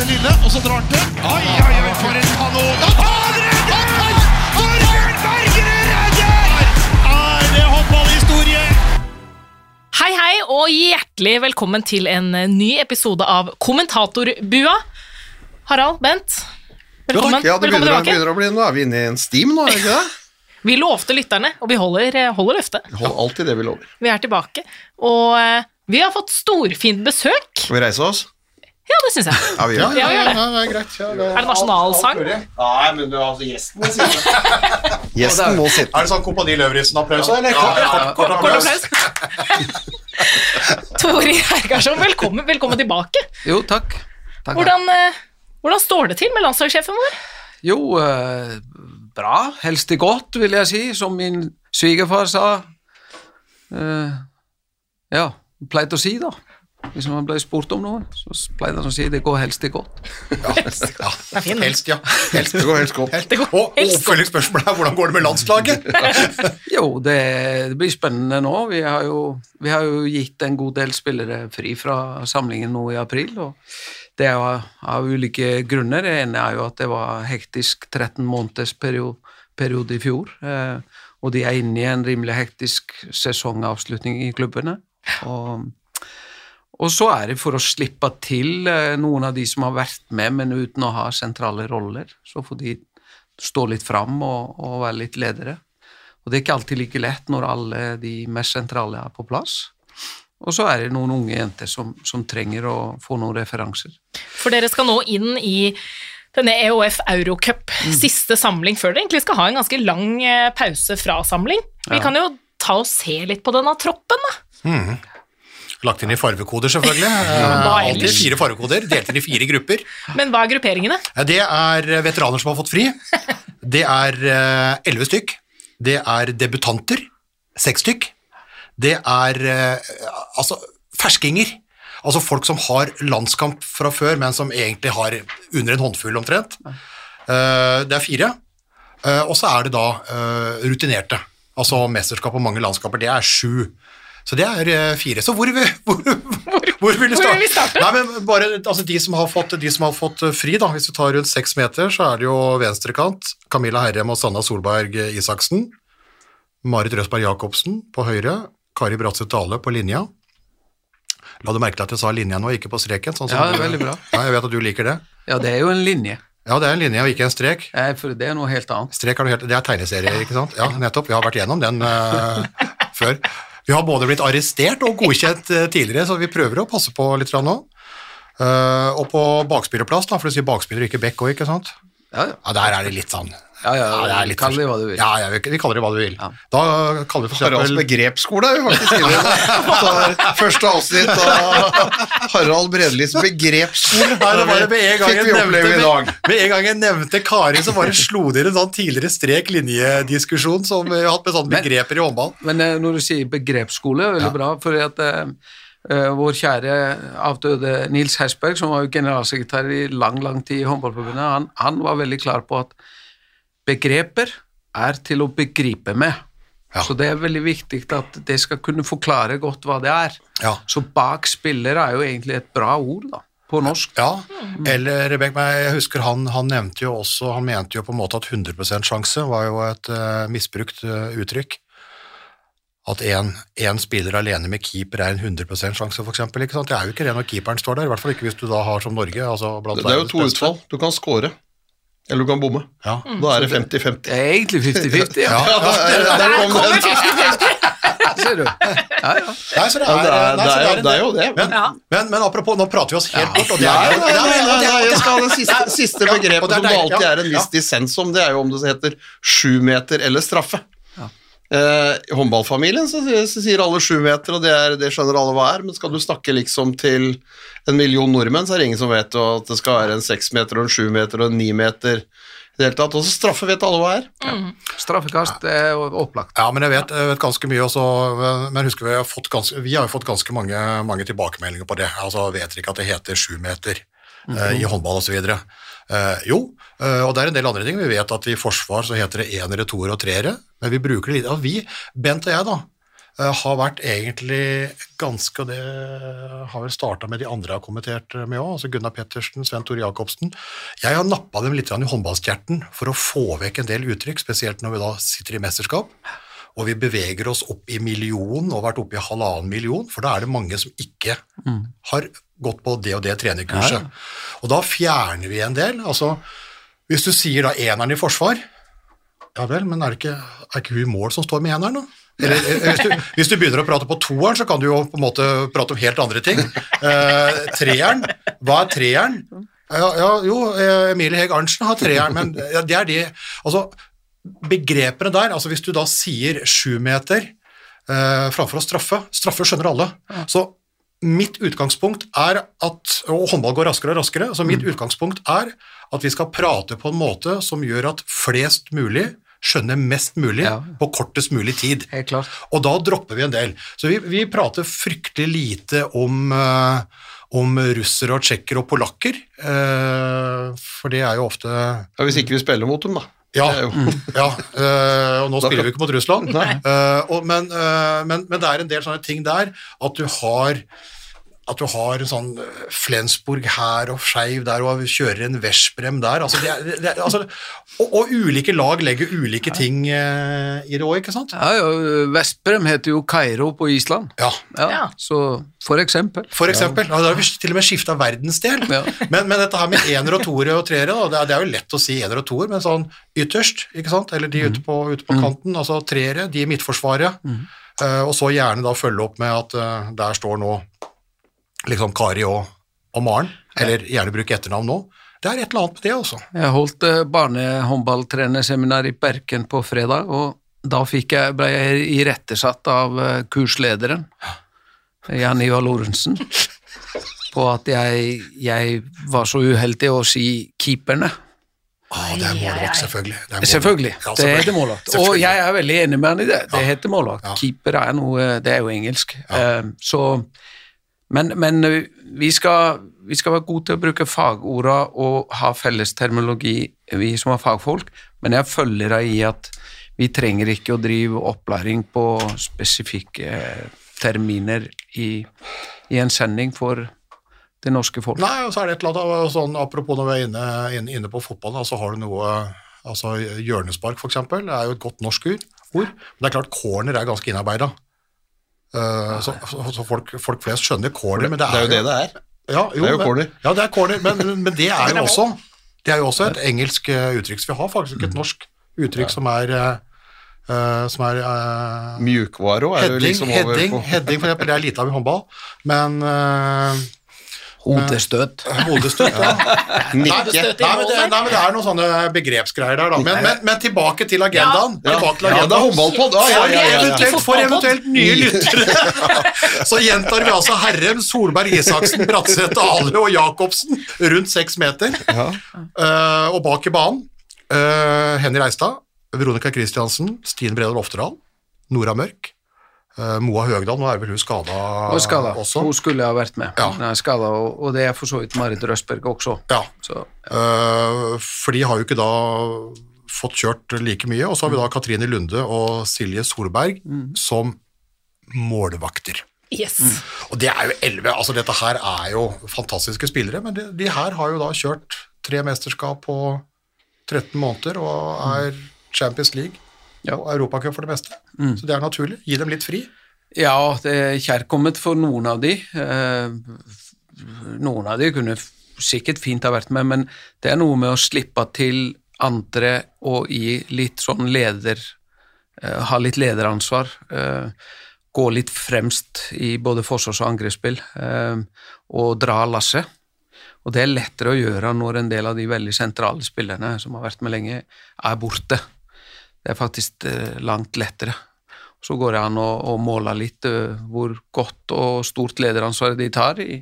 den lille, og så drar han til. Oi, oi, oi, for en kanon! Han redder! Torbjørn Bergerud redder! Er det håndballhistorie? Hei, hei, og hjertelig velkommen til en eh, ny episode av Kommentatorbua. Harald, Bent, velkommen. Ja, det begynner, tilbake. begynner å bli, nå er vi inne i en steam nå, er det ikke det? Vi lovte lytterne, og vi holder, eh, holder løftet. Vi holder alltid det vi lover. Vi er tilbake, og eh, vi har fått storfint besøk. Skal vi reise oss? Ja, det syns jeg. Ja, vi gjør det. Ja, vi gjør det. Ja, det er greit. Ja, det Er det nasjonalsang? Nei, men du, altså, gjesten må sitte. Gjesten må sitte. Er det sånn Kompani Løvrisen-applaus eller? Ja, Kort, kort, kort Kort applaus. applaus. Tori Hergarsson, velkommen, velkommen tilbake. Jo, takk. takk Hvordan, eh, hvordan står det til med landslagssjefen vår? Jo, eh, bra. Helst i godt, vil jeg si, som min svigerfar sa. Eh, ja, pleide å si da. Hvis man ble spurt om noe, så pleide han å si det går helst til godt. Ja, Det fin. helst, ja. Helst. Det går helst godt. Helst, Det går Og helst. oppfølgingsspørsmålet er hvordan går det med landslaget? Jo, det, det blir spennende nå. Vi har, jo, vi har jo gitt en god del spillere fri fra samlingen nå i april, og det er jo av ulike grunner. Det ene er jo at det var hektisk 13 måneders periode, periode i fjor, eh, og de er inne i en rimelig hektisk sesongavslutning i klubbene. Og, og så er det for å slippe til eh, noen av de som har vært med, men uten å ha sentrale roller. Så får de stå litt fram og, og være litt ledere. Og det er ikke alltid like lett når alle de mest sentrale er på plass. Og så er det noen unge jenter som, som trenger å få noen referanser. For dere skal nå inn i denne EOF Eurocup, siste samling før dere egentlig skal ha en ganske lang eh, pause fra samling. Vi Ja. kan jo ta og se litt på denne troppen, da. Lagt inn i farvekoder, selvfølgelig. Eh, Alltid fire farvekoder, delt inn i fire grupper. Men hva er grupperingene? Det er veteraner som har fått fri. Det er eh, elleve stykk. Det er debutanter, seks stykk. Det er eh, altså ferskinger. Altså folk som har landskamp fra før, men som egentlig har under en håndfull omtrent. Eh, Det er fire. Eh, Og så er det da eh, rutinerte. Altså mesterskap og mange landskaper. Det er sju. Så det er eh, fire. Så hvor, vil- hvor, hvor, vil du Hvor starte? vil vi starte? Nei, men bare altså, de, som har fått, de som har fått eh, fri, da, hvis du tar rundt seks meter, så er det jo venstrekant. Camilla Herrem og Sanna Solberg eh, Isaksen. Marit Røsberg Jacobsen på høyre. Kari Bratseth Dale på linja. La du merke til at jeg sa linja nå, ikke på streken? Sånn som Ja, du- veldig bra. Ja, jeg vet at du liker det. Ja, det er jo en linje, Ja, det er en linje og ikke en strek. eh, for det er noe helt annet. Strek er noe helt, det er tegneserie, ikke sant? Ja, nettopp. Vi har vært gjennom den uh, før. Vi har både blitt arrestert og godkjent eh, tidligere, så vi prøver å passe på litt nå. Uh, og på bakspillerplass, da, for du sier bakspiller ikke back òg, ikke sant? Ja, ja. Ja, der er det litt sånn. Ja, ja, Ja, det er Kall det hva du vil. Ja, ja, vi, kaller det hva du vil. Ja. Da kaller vi for Haralds eksempel begrepsskole er jo faktisk inne i Første avsnitt av Harald Bredlis begrepsskole. Nei, det var det med en gang jeg nevnte, med, med en gang jeg nevnte Kari, så bare slo dere en sånn tidligere strek-linjediskusjon som vi har hatt med sånne Men- begreper i håndball. Men eh, når du sier begrepsskole, er veldig bra, for at eh, vår kjære avdøde Nils Hersberg, som var jo generalsekretær i lang, lang tid i Håndballforbundet, han, han var veldig klar på at begreper er til å begripe med. Ja. Så det er veldig viktig at det skal kunne forklare godt hva det er. Ja. Så bak spiller er jo egentlig et bra ord, da, på norsk. Ja, eller Rebekk, jeg husker han, han nevnte jo også, han mente jo på en måte at 100% sjanse var jo et uh, misbrukt uh, uttrykk. At én spiller alene med keeper er en 100% sjanse, for eksempel. Ikke sant? Det er jo ikke det når keeperen står der, i hvert fall ikke hvis du da har som Norge. Altså blant Det er jo to utfall. Du kan score, eller du kan bomme. Ja. Da er det 50-50. Det er egentlig 50-50, ja. Ja, Der, der kom den. ser du. Ja, ja. Nei, så det Ja, er, det er, nei, det er, jo, det er jo det. Men, Ja. men, men apropos, nå prater vi oss helt bort, og det Nei, er nei, nei, nei, nei, jeg skal ha det siste, siste begrepet er som det alltid ja, er en viss ja. dissens om, det er jo om det heter sju meter eller straffe. Eh, I håndballfamilien så, så sier alle sju meter, og det, er, det skjønner alle hva er, men skal du snakke liksom til en million nordmenn, så er det ingen som vet jo at det skal være en seks meter og en sju meter og en ni meter i det hele tatt. Også straffe vet alle hva er. Straffekast er opplagt. Ja, men jeg vet, jeg vet ganske mye også, men husker vi har fått ganske, vi har fått ganske mange, mange tilbakemeldinger på det. Altså vet dere ikke at det heter sju meter eh, i håndball og så videre. Eh, jo, eh, og det er en del andre ting. Vi vet at i forsvar så heter det enere, toere og treere, men vi bruker det litt. Og vi, Bent og jeg da, eh, har vært egentlig ganske, det har vel starta med de andre jeg har kommentert med òg, altså Gunnar Pettersen, Svein Tore Jacobsen. Jeg har nappa dem litt i håndballstjerten for å få vekk en del uttrykk, spesielt når vi da sitter i mesterskap. Og vi beveger oss opp i million, og vært oppe i halvannen million, for da er det mange som ikke har gått på det og det trenerkurset. Og da fjerner vi en del. altså Hvis du sier da eneren i forsvar, ja vel, men er det ikke, er ikke hun mål som står med eneren, da? Eller, hvis, du, hvis du begynner å prate på toeren, så kan du jo på en måte prate om helt andre ting. Eh, treeren, hva er treeren? Ja, ja, jo, eh, Emilie Heg Arntzen har treeren, men ja, det er det Altså, begrepene der, altså hvis du da sier sju meter eh, framfor å straffe Straffe skjønner alle. Så mitt utgangspunkt er at Og håndball går raskere og raskere, så mitt utgangspunkt er at vi skal prate på en måte som gjør at flest mulig skjønner mest mulig Ja. på kortest mulig tid. Helt klart. Og da dropper vi en del. Så vi, vi prater fryktelig lite om, eh, om russere og tsjekkere og polakker, eh, for det er jo ofte Ja, hvis ikke vi spiller mot dem, da. Ja, jo- ja Uh, og nå spiller vi ikke mot Russland. Øh, og, men, uh, men, men det er en del sånne ting der at du har at du har en sånn øh, Flensburg her og Skeiv der, og kjører en Veszprem der. Altså det er, det er, altså, og, og ulike lag legger ulike ting eh, i det òg, ikke sant? Ja, ja, Vesprem heter jo Kairo på Island. Ja, Ja. Så for eksempel. for eksempel. Ja. Da har vi til og med skifta verdensdel. Ja. Men, men dette her med enere og toere og treere, det, det er jo lett å si enere og toer, men sånn ytterst, ikke sant? eller de ute på, ute på kanten, altså treere, de i midtforsvaret, eh, og så gjerne da følge opp med at uh, der står nå liksom Kari og, og Maren, eller gjerne bruke etternavn nå. Det er et eller annet med det, altså. Jeg holdt eh, barnehåndballtrenerseminar i Berken på fredag, og da jeg, ble jeg irettesatt av eh, kurslederen, Jan Ivar Lorentzen, på at jeg, jeg var så uheldig å si keeperne. Å, det er målvakt, selvfølgelig. Det er målvakt. Selvfølgelig, Ja, det heter målvakt. Og jeg er veldig enig med han i det. Det heter målvakt. Ja. Keeper er noe, det er jo engelsk. Eh, Så, men, men eh, vi, skal, vi skal være gode til å bruke fagorda og ha felles terminologi, vi som er fagfolk, men jeg følger deg i at vi trenger ikke å drive opplæring på spesifikke terminer i, i en sending for det norske folk. Nei, og så er det et eller annet sånn, Apropos når vi er inne, inne, inne på fotball, så så har du noe altså Hjørnespark, det er jo et godt norsk ord. Men det er klart, corner er ganske innarbeida. Så så folk, folk flest skjønner corner, men det Det er, er jo det det er. Ja, jo, Det er jo men- Ja, det er corner, men, men det er jo også Det er jo også et engelsk eh, uttrykk. Så vi har faktisk ikke et norsk uttrykk som er eh, eh, som er uh, Mjukvare òg er jo liksom over heading, på heading, for eksempel, det er lite av i håndball, men eh, Hodestøt. Hodestøt, ja. Nikke. nei, det, nei, men det er noen sånne begrepsgreier der, da. Men, men, men tilbake til agendaen. Ja, Tilbake til ja, det er agendaen. håndballpod. Ja, ja, ja, eventuelt, for eventuelt nye lyttere så gjentar vi altså Herrem, Solberg, Isaksen, Bratseth, Ale og Jacobsen rundt seks meter. Uh, og bak i banen uh, Henny Reistad, Veronica Christiansen, Stine Bredal Oftedal, Nora Mørk, Moa Høgdal, nå er vel hun skada Og skada. også. Hun skulle ha vært med. Ja. Er skada, og, og det er for så vidt Marit Røsberg også. Ja. Så, Eh, for de har jo ikke da fått kjørt like mye. Og så har vi da Katrine Lunde og Silje Solberg som målvakter. Yes. Og det er jo elleve. Altså dette her er jo fantastiske spillere, men de, de her har jo da kjørt tre mesterskap på 13 måneder og er Champions League Ja. og Europacup for det meste. Så det er naturlig. Gi dem litt fri. ja, det er kjærkomment for noen av de. Eh, noen av de kunne sikkert fint ha vært med, men det er noe med å slippe til andre og gi litt sånn leder eh, Ha litt lederansvar. eh, gå litt fremst i både forsvars- og angrepsspill og dra lasset. Og det er lettere å gjøre når en del av de veldig sentrale spillerne som har vært med lenge, er borte. Det er faktisk eh, langt lettere. Så går det an å, å måle litt eh, hvor godt og stort lederansvar de tar i,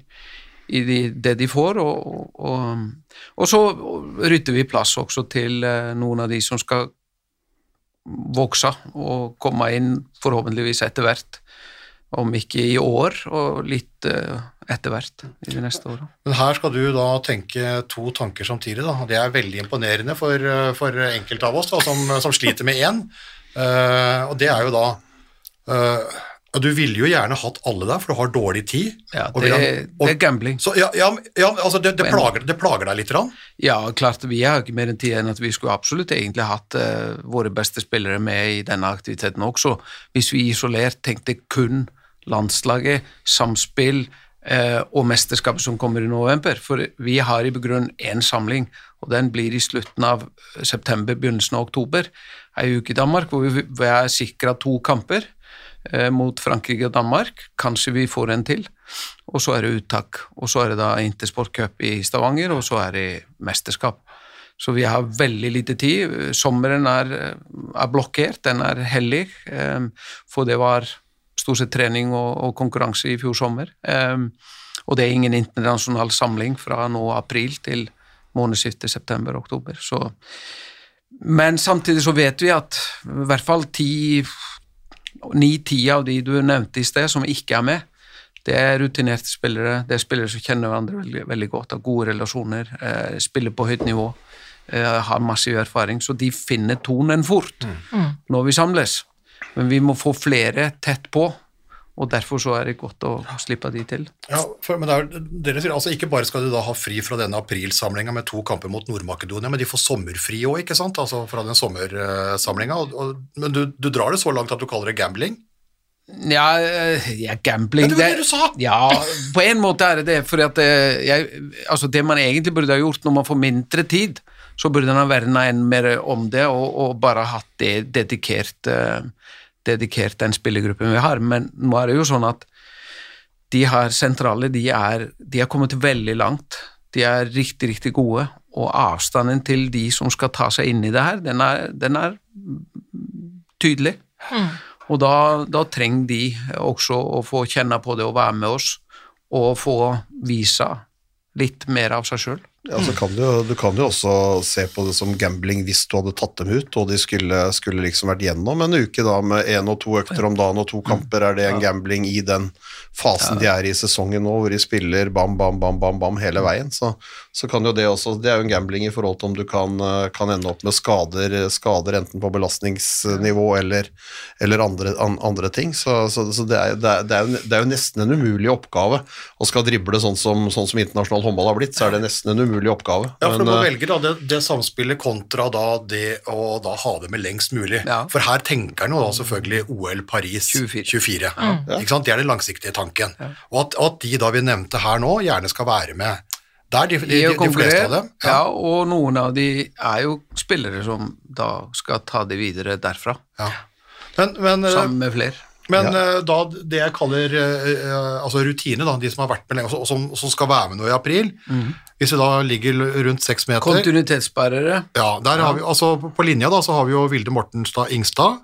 i de, det de får, og, og, og så rydder vi plass også til eh, noen av de som skal vokse og komme inn forhåpentligvis etter hvert. Om ikke i år, og litt eh, etter hvert i de neste åra. Men her skal du da tenke to tanker samtidig. Da. Det er veldig imponerende for, eh, for enkelte av oss da, som, som sliter med én. Uh, og det er jo da uh, Du ville jo gjerne hatt alle der, for du har dårlig tid. Ja, det, vil og, det er gambling. Så, ja, ja, ja, altså det, det, plager, det plager deg litt? Rann. Ja, klart vi har ikke mer enn tid enn at vi skulle absolutt egentlig hatt uh, våre beste spillere med i denne aktiviteten også. Hvis vi isolert tenkte kun landslaget, samspill eh, og mesterskapet som kommer i november. For vi har i grunn én samling, og den blir i slutten av september, begynnelsen av oktober. Ei uke i Danmark hvor vi, vi er sikra to kamper eh, mot Frankrike og Danmark. Kanskje vi får en til. Og så er det uttak. Og så er det da Intersport Cup i Stavanger, og så er det mesterskap. Så vi har veldig lite tid. Sommeren er, er blokkert, den er hellig, eh, for det var stort sett trening og, og konkurranse i fjor sommer. Um, og det er ingen internasjonal samling fra nå april til månedsskiftet september-oktober. Men samtidig så vet vi at i hvert fall ti, ni-ti av de du nevnte i sted, som ikke er med, det er rutinerte spillere, det er spillere som kjenner hverandre veldig, veldig godt, har gode relasjoner, eh, spiller på høyt nivå, eh, har massiv erfaring, så de finner tonen fort når vi samles. Men vi må få flere tett på, og derfor så er det godt å slippe de til. Ja, for, men det er, dere sier altså Ikke bare skal de da ha fri fra denne aprilsamlinga med to kamper mot Nord-Makedonia, men de får sommerfri òg, ikke sant? Altså fra den sommersamlinga. Men du, du drar det så langt at du kaller det gambling? Ja, ja gambling Ja, det var det du sa! Ja, på en måte er det det, for at eh, jeg, altså det man egentlig burde ha gjort når man får mindre tid, så burde man ha verna enn mer om det og, og bare hatt det dedikert, eh, dedikert den spillergruppen vi har. Men nå er det jo sånn at de her sentrale, de er, de er kommet veldig langt. De er riktig, riktig gode, og avstanden til de som skal ta seg inn i det her, den er, den er tydelig. Og da, da trenger de også å få kjenne på det og være med oss, og få vise litt mer av seg sjøl. Ja, så kan du, du kan jo også se på det som gambling hvis du hadde tatt dem ut, og de skulle, skulle liksom vært gjennom en uke da med én og to økter om dagen og to kamper. Er det en gambling i den fasen de er i sesongen nå, hvor de spiller bam, bam, bam, bam, bam hele veien? Så, så kan jo det også Det er jo en gambling i forhold til om du kan, eh, kan ende opp med skader, skader enten på belastningsnivå eller, eller andre, an, andre ting. Så, så, så det, er, det, er, det, er jo, det er jo nesten en umulig oppgave å skal drible sånn som, sånn som internasjonal håndball har blitt, så er det nesten en umulig oppgave. Ja, for Men, du må eh, velge da det, det samspillet kontra da det å da ha det med lengst mulig. Ja. For her tenker han jo da selvfølgelig OL Paris 24. 24. Ikke sant? Det er den langsiktige tanken. Og at, at de da vi nevnte her nå, gjerne skal være med. Der, de, de, De de, er de fleste av dem. ja. og noen av de er jo spillere som da skal ta det videre derfra, Ja. Men, men, eh, sammen med flere. Men eh, da det jeg kaller eh, altså rutine, da, de som har vært med lenge, og som, som skal være med nå i april, hvis vi da ligger rundt seks meter Kontinuitetsbærere. Ja, der har vi, altså på- på linja da, så har vi jo Vilde Mortenstad Ingstad,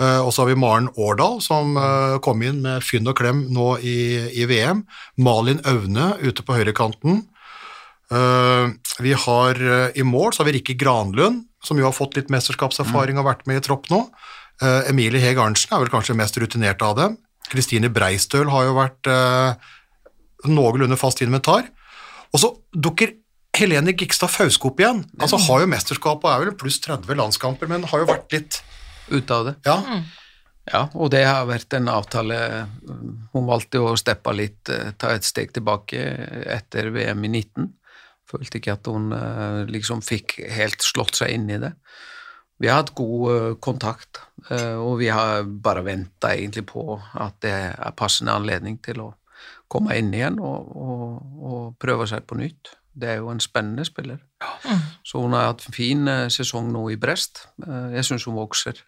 Uh, og så har vi Maren Årdal, som kom inn med fynn og klem nå i, i VM. Malin Aune ute på høyrekanten. Vi har i mål så har vi Rikke Granlund, som jo har fått litt mesterskapserfaring og vært med i tropp nå. Eh, Emilie Heg Arntzen er vel kanskje mest rutinert av dem. Kristine Breistøl har jo vært uh, noenlunde fast inventar. Og så dukker Helene Gikstad Fauske opp igjen. Altså Har jo mesterskapet og er vel pluss 30 landskamper, men har jo vært litt ut av det. Ja, Ja, og det har vært en avtale Hun valgte å steppe litt, eh, ta et steg tilbake etter VM i 19. Følte ikke at hun liksom fikk helt slått seg inn i det. Vi har hatt god kontakt, og vi har bare venta egentlig på at det er passende anledning til å komme inn igjen og, og, og prøve seg på nytt. Det er jo en spennende spiller. Så hun har hatt en fin eh, sesong nå i Brest. Eh, Jeg syns hun vokser.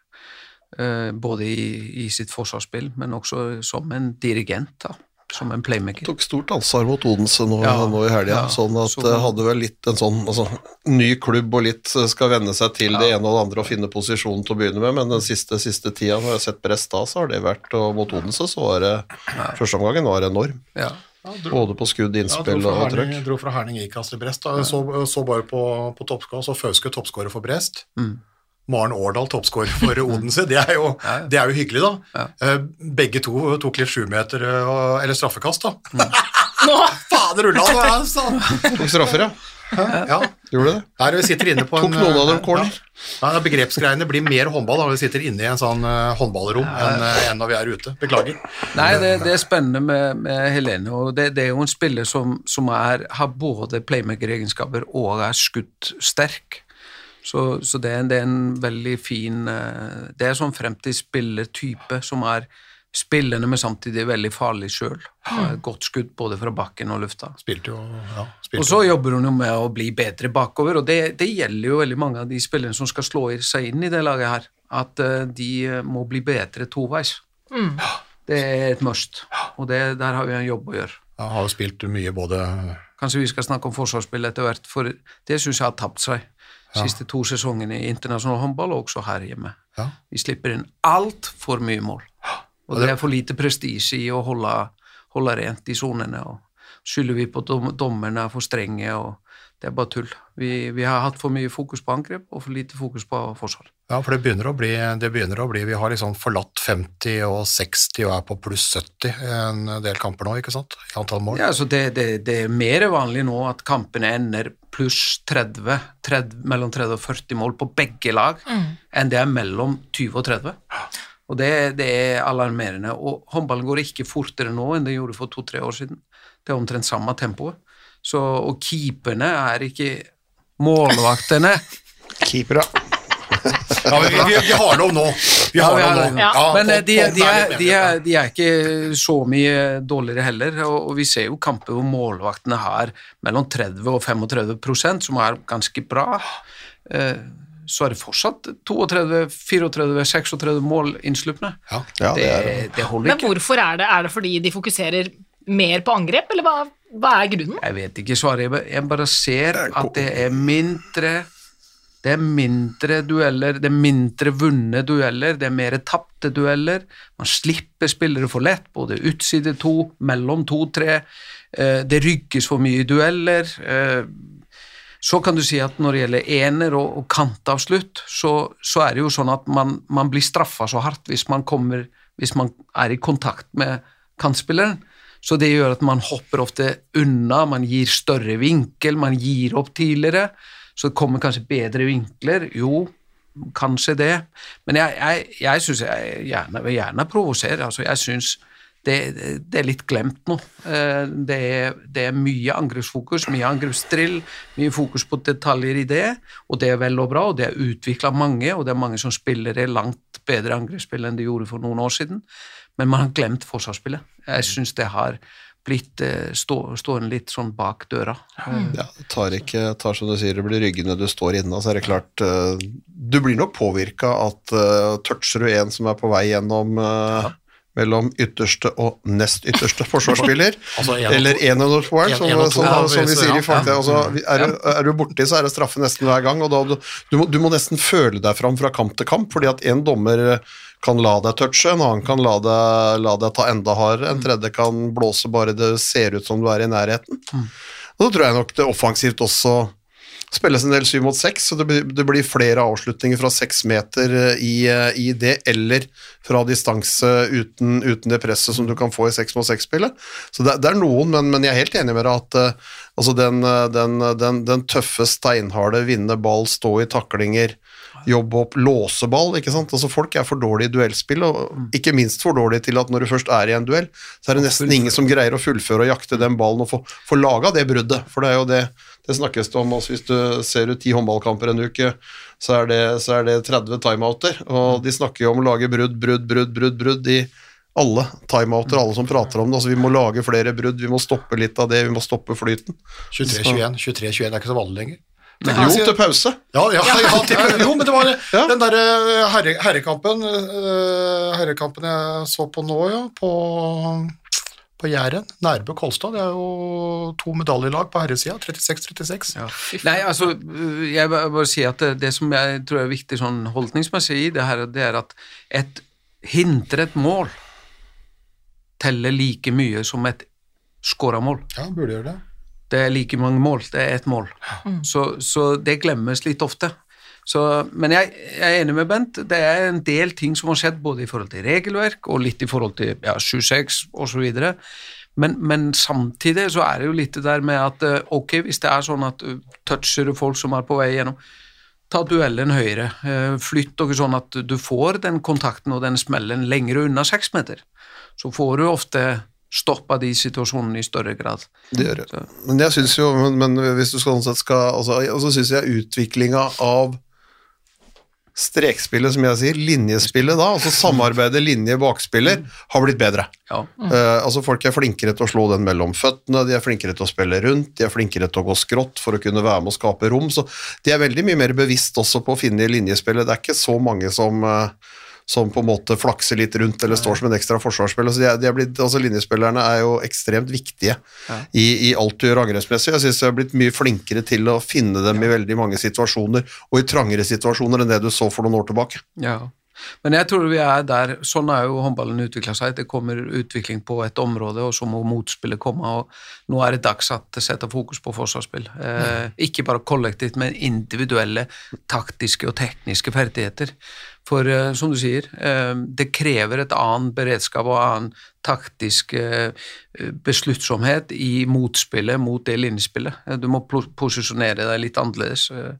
Eh, både i, i sitt forsvarsspill, men også som en dirigent, da, som en playmaker. tok stort ansvar mot Odense nå, Ja, nå i helga. ja, sånn at så- hadde vel litt en sånn altså, ny klubb og litt eh, skal venne seg til det ene og det andre og finne posisjonen til å begynne med, men den siste, siste tida når jeg har sett Brest da, så har det vært og mot Odense, så var det Første omgangen var enorm. Ja. Både på skudd, innspill ja, og trøkk. dro fra Herning Ikast til Brest. Da. Så, så bare på, på toppskårer, så Fauske toppskårer for Brest. Maren Årdal toppskårer for Odense. Det er, jo, det er jo hyggelig, da. Eh, Begge to tok litt sjumeter eller straffekast, da. Nå, Fader ulla. Tok straffer, ja. Ja. Gjorde du det? Her vi sitter inne på en, Tok en noen av dem eh, corner? Ja, ja begrepsgreiene blir mer håndball da vi sitter inne i en sånn eh, håndballrom enn eh, enn når vi er ute. Beklager. Nei, det, det er spennende med, med Helene, og det, det er jo en spiller som, som er, har både playmaker-egenskaper og er skutt sterk. Så, så det, er, det er en veldig fin eh, Det er sånn fremtidsspillertype som er spillende, men samtidig veldig farlig sjøl. Godt skudd både fra bakken og lufta. Spilte jo ja, Og så jobber hun jo med å bli bedre bakover, og det, det gjelder jo veldig mange av de spillerne som skal slå seg inn i det laget her, at eh, de eh, må bli bedre toveis. Det er et must, og det, der har vi en jobb å gjøre. Jeg har jo spilt mye både Kanskje vi skal snakke om forsvarsspill etter hvert, for det syns jeg har tapt seg de siste to sesongene i internasjonal håndball, og også her hjemme. Ja. Vi slipper inn altfor mye mål, og det er for lite prestisje i å holde, holde rent i sonene. Skylder vi på dommerne er for strenge, og det er bare tull. Vi, vi har hatt for mye fokus på angrep og for lite fokus på forsvar. Ja, for det begynner å bli, det begynner å bli Vi har liksom forlatt 50 og 60 og er på pluss 70 en del kamper nå, ikke sant? I antall mål. Ja, så det, det, det er mer vanlig nå at kampene ender pluss 30, 30, mellom 30 og 40 mål på begge lag, enn det er mellom 20 og 30. Og det, det er alarmerende. Og håndballen går ikke fortere nå enn den gjorde for to-tre år siden. Det er omtrent samme tempoet. Så, og keeperne er ikke målvaktene. Keepere. Ja, vi, vi, vi har lov nå. Vi har Ja, lov nå. Ja. Ja, Men eh, de, de, er, de, er, de er ikke så mye dårligere heller, og, og vi ser jo kamper hvor målvaktene har mellom 30 og 35 prosent, som er ganske bra. Eh, Så er det fortsatt 32, 34, 36 mål innslupne. Ja. Ja, Det, det er det holder Men hvorfor er det? Er det fordi de fokuserer mer på angrep, eller hva, hva er grunnen? Jeg vet ikke svaret, jeg bare- ser at det er mindre det er mindre dueller, det er mindre vunne dueller, det er mer tapte dueller. Man slipper spillere for lett, både utside to, mellom to, tre. Eh, Det rykkes for mye i dueller. Eh, Så kan du si at når det gjelder ener og, og kantavslutt, så, så er det jo sånn at man, man blir straffa så hardt hvis man, kommer, hvis man er i kontakt med kantspilleren. Så det gjør at man hopper ofte unna, man gir større vinkel, man gir opp tidligere. Så det kommer kanskje bedre vinkler. Jo, kanskje det. Men jeg, jeg, jeg syns jeg gjerne vil gjerne provosere. Altså, jeg syns det, det er litt glemt nå. Eh, Det er, det er mye angrepsfokus, mye angrepsdrill, mye fokus på detaljer i det, og det er vel og bra, og det er utvikla mange, og det er mange som spiller det langt bedre angrepsspill enn de gjorde for noen år siden, men man har glemt forsvarsspillet. Jeg syns det har blitt eh, stå, stående litt sånn bak døra. Ja, det tar ikke, tar som du sier, det blir ryggene du står inne, så er det klart eh, Du blir nok påvirka at uh, toucher du en som er på vei gjennom ja. mellom ytterste og nest ytterste forsvarsspiller, Altså en eller én en og En- som, som, som vi sier i fakta. Altså, er, du, er du borti, så er det straffe nesten hver gang, og da, du, du, må, du må nesten føle deg fram fra kamp til kamp, fordi at en dommer kan la deg touche, en annen kan la deg, la deg ta enda hardere, en tredje kan blåse bare det ser ut som du er i nærheten. Og da tror jeg nok det offensivt også spilles en del syv mot seks, så det blir, det blir flere avslutninger fra seks meter eh, i, eh, i det, eller fra distanse uten, uten det presset som du kan få i seks mot seks-spillet. Så det, det er noen, men, men jeg er helt enig med deg at eh, altså den, den, den, den tøffe, steinharde, vinne ball, stå i taklinger, jobbe opp, låseball. ikke sant. Altså folk er for dårlige i duellspill, og ikke minst for dårlige til at når du først er i en duell, så er det nesten ingen som greier å fullføre og jakte den ballen og få, få laga det bruddet, for det er jo det det snakkes det om. Altså hvis du ser ut ti håndballkamper en uke, så er, det, så er det 30 timeouter, og de snakker jo om å lage brudd, brudd, brudd, brudd, brudd i alle timeouter, alle som prater om det. Altså vi må lage flere brudd, vi må stoppe litt av det, vi må stoppe flyten. 23-21 23-21 er ikke så vanlig lenger. Jo, til pause. Ja, ja, ja, til, jo, men det var Ja. den derre herre, herrekampen øh, Herrekampen jeg så på nå, ja, på, på Jæren. Nærbø Kolstad. Det er jo to medaljelag på herresida. 36-36. Ja. Nei, altså, jeg vil bare si at det, det som jeg tror er viktig sånn holdningsmessig i det her, det er at et hindret mål teller like mye som et skåra mål. Ja, burde gjøre det. Det er like mange mål, det er ett mål. Så, så det glemmes litt ofte. Så, men jeg, jeg er enig med Bent, det er en del ting som har skjedd både i forhold til regelverk og litt i forhold til ja, 7-6 osv. Men, men samtidig så er det jo litt det der med at eh, ok, hvis det er sånn at du toucher du folk som er på vei gjennom, ta duellen høyere. eh, Flytt dere sånn at du får den kontakten og den smellen lenger unna seks meter. Så får du ofte stoppa de situasjonene i større grad. Det gjør det. Men jeg synes jo, men, men hvis du sånn sett skal altså, Og så syns jeg utviklinga av strekspillet, som jeg sier, linjespillet da, altså samarbeidet linje-bakspiller, har blitt bedre. Ja. Uh, altså Folk er flinkere til å slå den mellom føttene, de er flinkere til å spille rundt, de er flinkere til å gå skrått for å kunne være med og skape rom. Så de er veldig mye mer bevisst også på å finne linjespillet. Det er ikke så mange som, eh, som på en måte flakser litt rundt eller står som en ekstra forsvarsspiller. Så de er, blitt, altså Linjespillerne er jo ekstremt viktige i, i alt du gjør angrepsmessig. Jeg syns jeg har blitt mye flinkere til å finne dem i veldig mange situasjoner, og i trangere situasjoner enn det du så for noen år tilbake. Ja. Men jeg tror vi er der, sånn er jo håndballen utvikla seg. Det kommer utvikling på et område, og så må motspillet komme. og Nå er det dags at det setter fokus på forsvarsspill. Eh, ikke bare kollektivt, men individuelle taktiske og tekniske ferdigheter. For eh, som du sier, eh, det krever et annet beredskap og annen taktisk eh, besluttsomhet i motspillet mot det linjespillet. Du må posisjonere deg litt annerledes. Eh,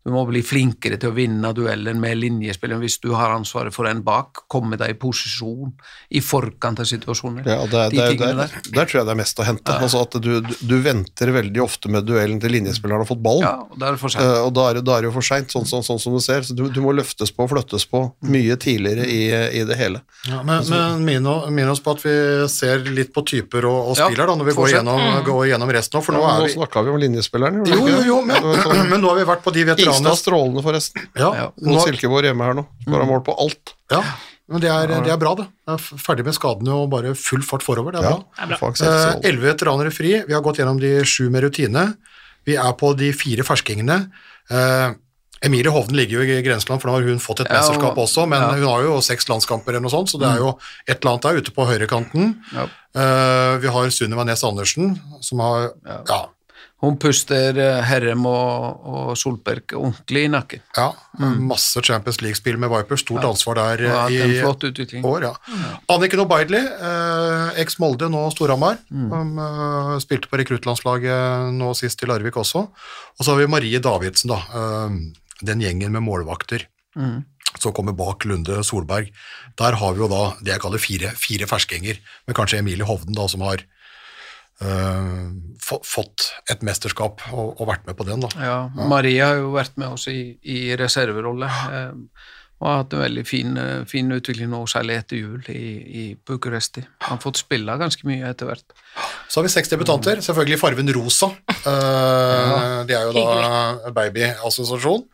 Du må bli flinkere til å vinne duellen med linjespilleren hvis du har ansvaret for en bak. Komme deg i posisjon i forkant av situasjoner. Ja, det, er- De det, er- der, der tror jeg det er mest å hente. Altså at du, du, venter veldig ofte med duellen til linjespilleren har fått ballen. Ja, og da er det for sent. Eh, og da er, da er det jo for seint, sånn, sånn, sånn som du ser. Så du, du må løftes på og flyttes på mye tidligere i, i det hele. Ja, men, men minn o- minn oss på at vi ser litt på typer og, og Ja, spiller da, når vi går gjennom, går gjennom resten nå, for nå Nå er vi snakka vi om linjespilleren. Jo, jo, jo, men, sånn- men nå har vi vært på de veteranene Ingstad strålende, forresten. ja, Ja, Mot nå, Silkeborg hjemme her nå. Skåra mål på alt. ja, men det er, det er bra, det. Jeg er ferdig med skadene og bare full fart forover. Det er Ja, bra. er får akseptere Eh, veteranere fri. Vi har gått gjennom de sju med rutine. Vi er på de fire ferskingene. Eh, Emilie Hovden ligger jo i grenseland, for nå har hun fått et Ja, mesterskap også, men ja. hun har jo seks landskamper eller noe sånt, så det er jo et eller annet der ute på høyrekanten. Ja. Uh, vi har Sunniva Næss Andersen, som har ja. Hun puster eh, Herrem og, og Solberg ordentlig i nakken. ja, masse Champions League-spill med Viper, stort ansvar der ja, eh, en i flott utvikling. år. ja. Anniken Obaidli, eh, eks Molde, nå Storhamar, som eh, spilte på rekruttlandslaget nå sist i Larvik også. Og så har vi Marie Davidsen, da, eh, den gjengen med målvakter som kommer bak Lunde Solberg. Der har vi jo da det jeg kaller fire, fire ferskinger, med kanskje Emilie Hovden da, som har eh, fått et mesterskap og, og vært med på den. da. Ja, Maria har jo vært med oss i, i reserverolle. Eh, og har hatt en veldig fin, eh, fin utvikling nå, særlig etter jul i, i Bucuresti. Han har fått spille ganske mye etter hvert. Så har vi seks debutanter, selvfølgelig i farven rosa. Eh, de er jo da babyassosiasjon.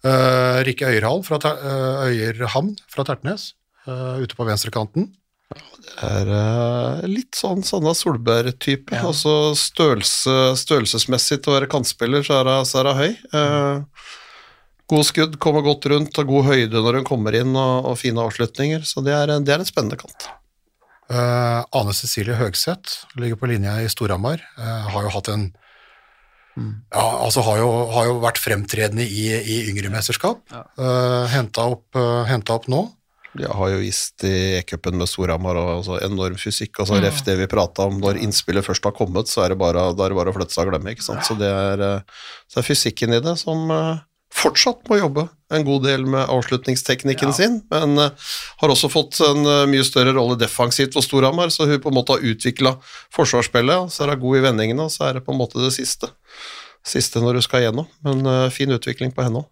Uh, Rikke Øyerhall fra, eh, Øyerhamn fra Tertnes, eh, ute på venstrekanten. er eh, litt sånn Sanna Solberg-type. Altså størrelse, størrelsesmessig til å være kantspiller, så er hun- er høy. Eh, god skudd, kommer godt rundt, og god høyde når hun kommer inn, og, og fine avslutninger. Så det er, det er en spennende kant. Uh, Ane Cecilie Høgseth ligger på linja i Storhamar. Uh, har jo hatt en ja, altså har jo, har jo vært fremtredende i, i yngre mesterskap. Uh, Henta opp, uh, hentet opp nå. Jeg har jo vist i E-cupen med Storhamar og altså, enorm fysikk. altså Ref det vi prata om, når innspillet først har kommet, så er det bare, da er det bare å flytte seg og glemme. ikke sant? Så det er, eh, så det er fysikken i det som eh, fortsatt må jobbe en god del med avslutningsteknikken sin, men eh, har også fått en eh, mye større rolle defensivt for Storhamar, så hun på en måte har utvikla forsvarsspillet, og så er hun god i vendingene, og så er det på en måte det siste. Siste når du skal igjennom, men eh, fin utvikling på henne òg.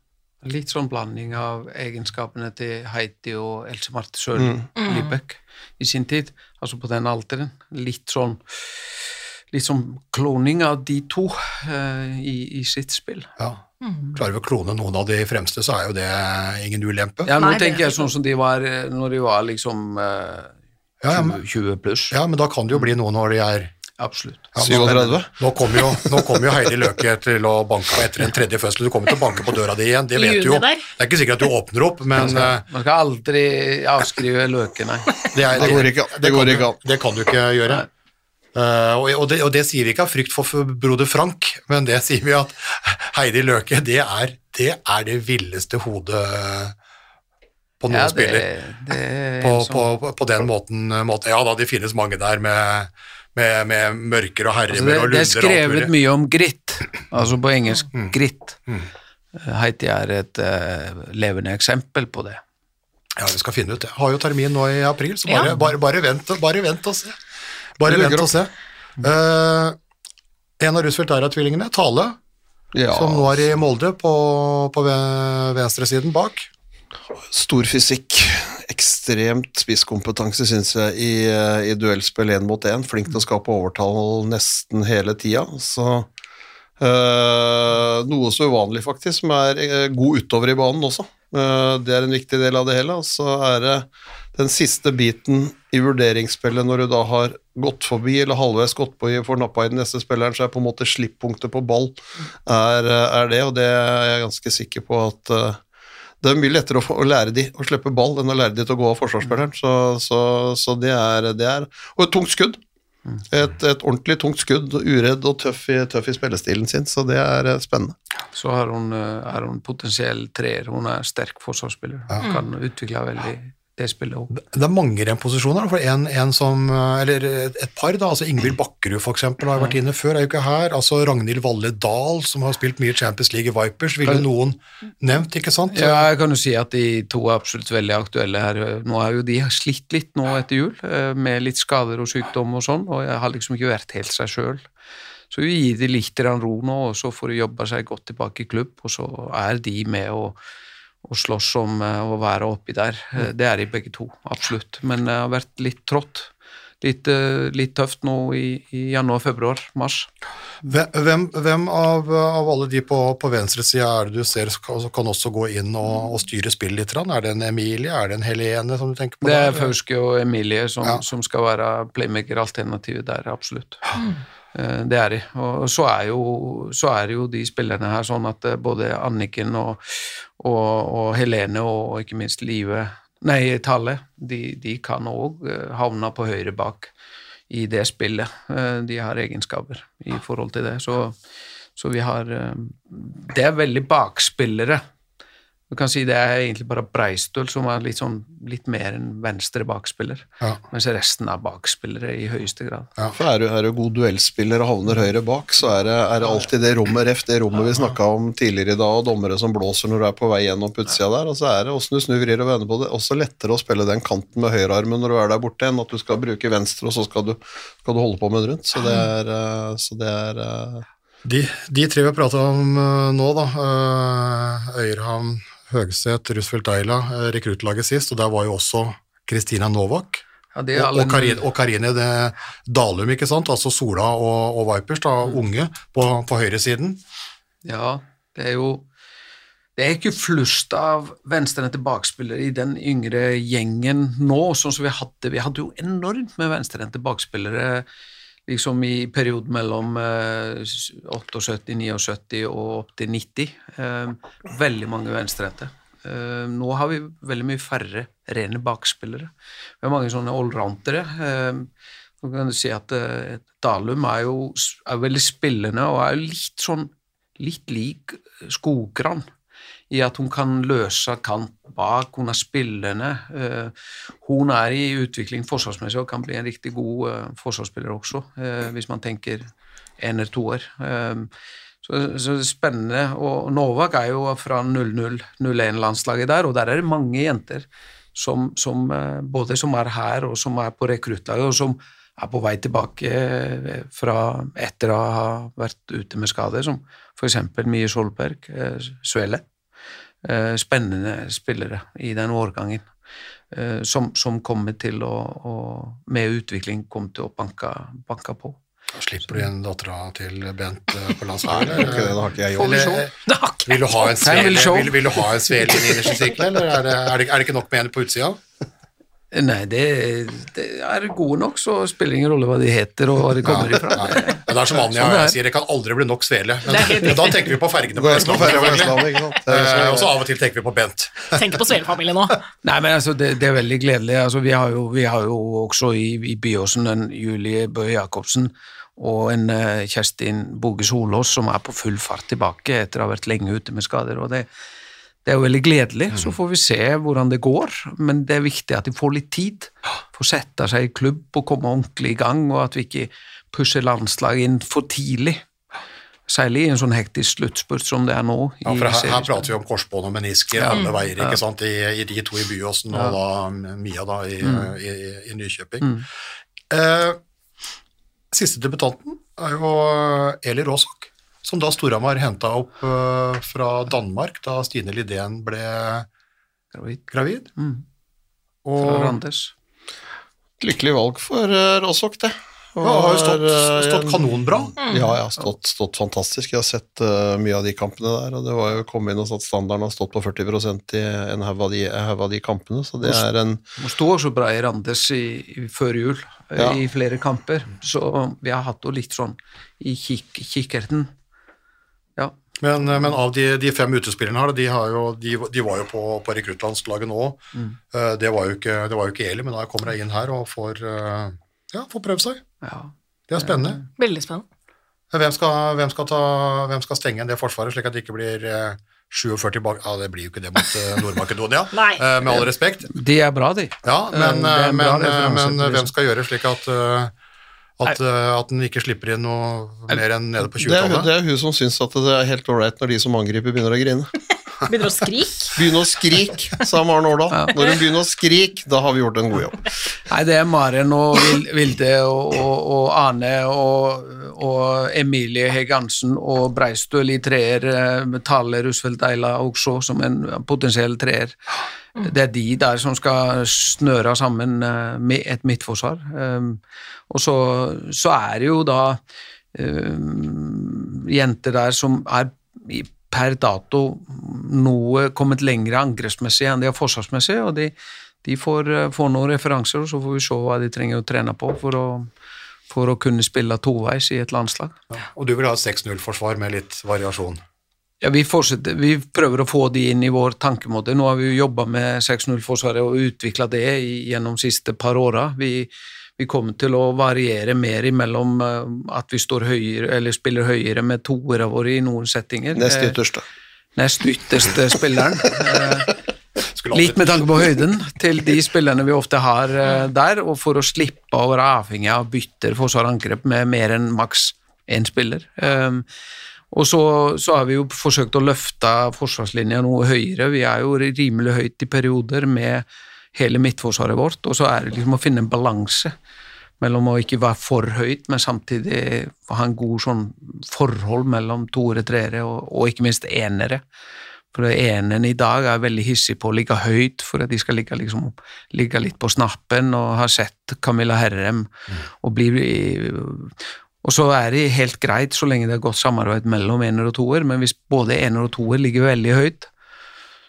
Litt sånn blanding av egenskapene til Heidi og Else Marte Sørli Libek i sin tid, altså på den alderen. Litt sånn litt sånn kloning av de to uh, i, i sitt spill. Ja. Klarer vi å klone noen av de fremste, så er jo det ingen ulempe. Ja, nå Nei, tenker er jeg sånn som de var eh, når de var liksom eh, Ja, ja, 20, men- 20 pluss. Ja, men da kan det jo bli noe når de er Absolutt. Ja, 37. Nå kommer jo, nå kommer jo Heidi Løke til å banke på etter en tredje fødsel. Du kommer til å banke på døra di igjen, det vet du jo. Det er ikke sikkert at du åpner opp, men eh, Man skal aldri avskrive løke, nei. det, er, Det går ikke an. Det går ikke an. Det kan du ikke gjøre. Eh, og, og, det, og det sier vi ikke av frykt for broder Frank, men det sier vi at Heidi Løke, det er det, er det villeste hodet på noen Ja, det, spiller. er På, en sånn- på, på den måten, måten Ja da, det finnes mange der med, med, med mørker og Altså, herremer det, og det er lunder og skrevet mye om grit, altså på engelsk Mm. grit. Heidi er et uh, levende eksempel på det. Ja, vi skal finne ut det. Har jo termin nå i april, så Ja. bare, bare, bare, vent, bare vent og se. Bare vent og se. Uh, en av Roosevelt av tvillingene, Tale, Ja, som nå er i Molde på, på ve- venstresiden bak. stor fysikk. Ekstremt spisskompetanse, syns jeg, i, eh, i duellspill én mot én. Flink til å skape overtall nesten hele tida. Så eh, Noe så uvanlig, faktisk, som er god utover i banen også. Det er en viktig del av det hele. Og så er det den siste biten i vurderingsspillet, når du da har gått forbi eller halvveis gått på i får nappa i den neste spilleren, så er på en måte slipppunktet på ball er, er det, og det er jeg ganske sikker på at uh, det er mye lettere å, få, å lære de å slippe ball enn å lære de til å gå av forsvarsspilleren. Så, så, så det, er, det er Og et tungt skudd. Et, et ordentlig tungt skudd, uredd og tøff i, tøff i spillestilen sin, så det er eh, spennende. Så har hun, eh, er hun potensiell treer. Hun er sterk forsvarsspiller. Kan utvikle veldig det spillet òg. Det er mange da, For en, en som, eh, eller et par, da, altså Ingvild Bakkerud for eksempel, har vært inne før, er jo ikke her. altså Ragnhild Valle Dahl, som har spilt mye Champions League i Vipers, ville noen nevnt, ikke sant? Ja, jeg kan jo si at de to er absolutt veldig aktuelle her. Nå er jo de slitt litt nå etter jul, eh, med litt skader og sykdom og sånn, og jeg har liksom ikke vært helt seg sjøl. Så vi gir de litt ro nå, og så får de jobbe seg godt tilbake i klubb, og så er de med og, og slåss om eh, å være oppi der. Eh, Det er de begge to, absolutt. Men det har vært litt trått. Litt, eh, litt tøft nå i, i januar, februar, mars. Hvem, hvem av, av alle de på, på venstresida er det du ser som kan også gå inn og, og styre spillet litt? Er det en Emilie, er det en Helene som du tenker på? Det er? Fauske og Emilie som, Ja. som skal være playmaker-alternativet der, absolutt. Eh, Det er de. Og så er, jo, så er jo de spillerne her sånn at eh, både Anniken og, og, og Helene og ikke minst Live Nei, Tale, de, de kan òg havne på høyre bak i det spillet. Eh, De har egenskaper i forhold til det. Så, så vi har eh, Det er veldig bakspillere. Du kan si det er egentlig bare Breistøl som er litt, sånn, litt mer enn venstre bakspiller, Ja. mens resten er bakspillere i høyeste grad. For er du, er du god duellspiller og havner høyre bak, så er det, er det alltid det rommet ref, det rommet vi snakka om tidligere i dag, og dommere som blåser når du er på vei gjennom på utsida der, og så er det åssen du snur, vrir og vender på det, også lettere å spille den kanten med høyrearmen når du er der borte, enn at du skal bruke venstre, og så skal du, skal du holde på med den rundt. Så det er, eh, så det er eh, De, de tre vi har prata om eh, nå, da, uh, Øyerhavn, Høgset, Roosevelt Eila, eh, rekruttlaget sist, og der var jo også Kristina Novak. Ja, alle- og, Karine, og Karine Dalum, ikke sant? altså Sola og, og Vipers, da, unge, på, på høyresiden. Ja, det er jo Det er ikke flust av venstrehendte bakspillere i den yngre gjengen nå, sånn som vi hadde. Vi hadde jo enormt med venstrehendte bakspillere liksom i perioden mellom eh, 78, 79 og opp til 90. Eh, veldig mange venstrehendte. Eh, nå har vi veldig mye færre rene bakspillere. Vi har mange sånne allroundere. Eh, så kan du si at eh, Dalum er jo er veldig spillende og er litt sånn litt lik Skogran i at hun kan løse kant bak, hun er spillende. eh, hun er i utvikling forsvarsmessig og kan bli en riktig god eh, forsvarsspiller også, eh, hvis man tenker en eller to år. Så, så spennende. Og Novak er jo fra 00-01-landslaget der, og der er det mange jenter som, som både som er her og som er på rekruttlaget, og som er på vei tilbake fra etter å ha vært ute med skader, som f.eks. Mie Solberg, Svele. Eh, Spennende spillere i den årgangen. eh, Som, som kommer til å, å med utvikling kommer til å banke, banke på. Slipper du igjen dattera til Bent eh, på landslaget? det har ikke jeg gjort. Vil du ha en svele, vil, vil du ha en svele i innerste sirkelen, eller er det, er, det, er det ikke nok med en på utsida? Nei, det, det er gode nok, så spiller ingen rolle hva de heter og hva de kommer ifra. Nei. Men det er som Anja Sånn er. sier, det kan aldri bli nok svele. Men, men da tenker vi på fergene på Vestlandet. Eh, Og så- så av og til tenker vi på Bent. Tenk på Svele-familien nå. Nei, men altså, det, det er veldig gledelig. Altså, vi, har jo, vi har jo også i, i Byåsen en Julie Bøe Jacobsen og en uh, Kjerstin Boge Solås som er på full fart tilbake etter å ha vært lenge ute med skader. og det, det er jo veldig gledelig. Så får vi se hvordan det går, men det er viktig at de får litt tid. Får sette seg i klubb og komme ordentlig i gang, og at vi ikke pusher landslaget inn for tidlig. Særlig i en sånn hektisk sluttspurt som det er nå. Ja, for her, her prater vi om korsbånd og menisker alle veier, ikke sant, I, i de to i Byåsen og da Mia da i, i, i Nykjøping. Eh, siste debutanten er jo Eli Råsok, som da Storhamar henta opp uh, fra Danmark da Stine Lidén ble Gravid. gravid. Mm. Og Fra Randers. Lykkelig valg for uh, Råsok, det. Og ja, har jo stått, eh, stått kanonbra. Ja, ja, har stått, stått fantastisk. Jeg har sett uh, mye av de kampene der, og det var jo kommet inn og satt standarden har stått på 40% i en haug av, de- av de kampene, så det er en Hun sto også bra i Randers i, i, før jul, eh, Ja. i flere kamper. Så vi har hatt henne litt sånn i kik kikkerten. Men, men av de, de fem utespillerne her, de, har jo, de, de var jo på, på rekruttlandslaget nå. Mm. Det, var jo ikke, det var jo ikke Eli, men da kommer jeg inn her og får, eh, ja, får prøve seg. ja. Det er spennende. Veldig spennende. Hvem skal, hvem, skal ta, hvem skal stenge det forsvaret, slik at det ikke blir eh, 47 bak Ja, det blir jo ikke det mot eh, Nord-Makedonia, eh, med all respekt. De er bra, de. Ja, men, er bra men, men hvem skal gjøre slik at eh, at, eh, at den ikke slipper inn noe mer enn nede på det er, 20-tallet? det er hun som syns at det er helt ålreit når de som angriper, begynner å grine. Begynner å skrike. Begynner å skrike, sa Maren Årdal. Når hun begynner å skrike, da har vi gjort en god jobb. Nei, det er Maren og Vilde og, og, og Ane og, og Emilie Hegansen og Breistøl i treer, eh, Tale Rusfeldt Eila også som en potensiell treer. Det er de der som skal snøre sammen eh, med et midtforsvar. Um, og så, så er det jo da um, jenter der som er i- per dato noe kommet lenger angrepsmessig enn de har forsvarsmessig, og de, de får, eh, får noen referanser, og så får vi se hva de trenger å trene på for å, for å kunne spille toveis i et landslag. Og du vil ha et 6-0-forsvar med litt variasjon? Ja, vi, vi prøver å få de inn i vår tankemåte. Nå har vi jo jobba med 6-0-forsvaret og utvikla det gjennom de siste par åra. Vi, vi kommer til å variere mer imellom eh, at vi står høyere, eller spiller høyere med toere våre i noen settinger. Nest Eh, ytterste. Nest ytterste spilleren. Eh, Litt med tanke på høyden til de spillerne vi ofte har der, og for å slippe å være avhengig av bytter forsvar-angrep med mer enn maks én spiller. Og så, så har vi jo forsøkt å løfte forsvarslinja noe høyere. Vi er jo rimelig høyt i perioder med hele midtforsvaret vårt, og så er det liksom å finne en balanse mellom å ikke være for høyt, men samtidig ha en god sånn forhold mellom toere, treere og, og ikke minst enere. For enen i dag er veldig hissig på å ligge høyt, for at de skal ligge, liksom, ligge litt på snappen, og har sett Camilla Herrem og blir Og så er det helt greit så lenge det er godt samarbeid mellom ener og toer, men hvis både ener og toer ligger veldig høyt,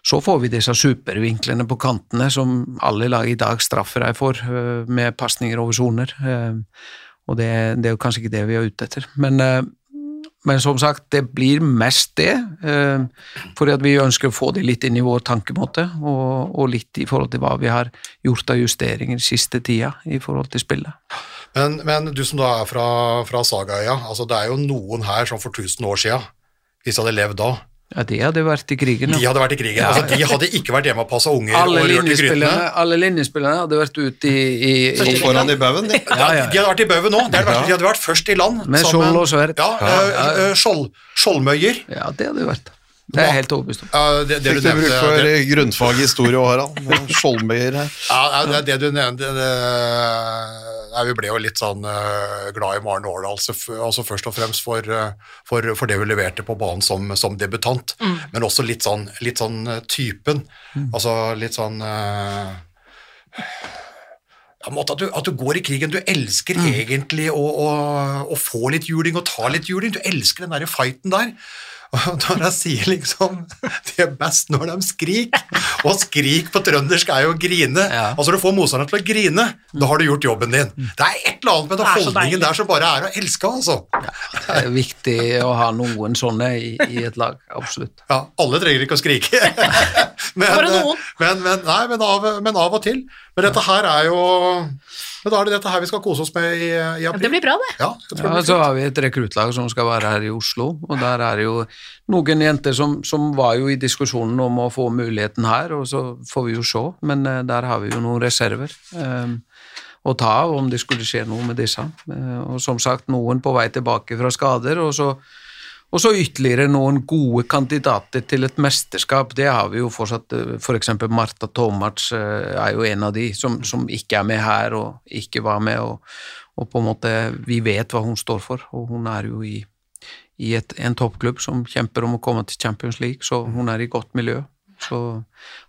så får vi disse supervinklene på kantene som alle lag i dag straffer deg for, øh, med pasninger over soner. øh, Og det, det er jo kanskje ikke det vi er ute etter. Men, øh, men som sagt, det blir mest det, fordi at vi ønsker å få det litt inn i vår tankemåte, og, og litt i forhold til hva vi har gjort av justeringer siste tida i forhold til spillet. Men, men du som da er fra, fra Sagaøya, altså det er jo noen her som for 1000 år siden, hvis de hadde levd da, Ja, De hadde vært i krigen. de hadde vært i krigen. Altså, de hadde ikke vært hjemme og passa unger Alle linjespillerne, linjespillerne hadde vært ute i, i, i foran i baugen, de. Ja, ja. De hadde vært i baugen nå. De hadde vært, de hadde vært først i land. Med skjold og sverd. Ja, øh, skjold, skjoldmøyer. Ja, det hadde vært. Det er helt overbevist om. Ja, det, det Fikk du du bruk nevnte for det, grunnfag i historie og Harald. Skjoldmøyer her. ja, ja, det, det du nevnte det, nei, Vi ble jo litt sånn uh, glad i Maren Årdal, altså, altså først og fremst for, uh, for, for det hun leverte på banen som, som debutant, men også litt sånn, litt sånn øh, typen. Altså litt sånn uh, ja, måte at, du, at du går i krigen. Du elsker egentlig å, å, å få litt juling og ta litt juling. Du elsker den der fighten der. Og når jeg sier liksom Det er best når de skriker. Og skrik på trøndersk er jo å grine. Ja. Altså Du får motstanderen til å grine, da har du gjort jobben din. Det er et eller annet med den holdningen der som bare er å elske, altså. Det er viktig å ha noen sånne i, i et lag, absolutt. Ja, alle trenger ikke å skrike. men, Bare noen. Men, men, nei, men, av, men av og til. Men dette her er jo Men da er det dette her vi skal kose oss med i, i april. Det blir bra, det. Ja, det Ja, så har vi et rekruttlag som skal være her i Oslo, og der er det jo noen jenter som, som var jo i diskusjonen om å få muligheten her, og så får vi jo se, men eh, der har vi jo noen reserver Um, å ta av om det skulle skje noe med disse. Eh, og som sagt, noen på vei tilbake fra skader, og så, og så ytterligere noen gode kandidater til et mesterskap. Det har vi jo fortsatt. F.eks. For eksempel Marta Tomac eh, er jo en av de som, som ikke er med her og ikke var med. og og på en måte, vi vet hva hun står for, og hun er jo i, i et, en toppklubb som kjemper om å komme til Champions League, så hun er i godt miljø. Så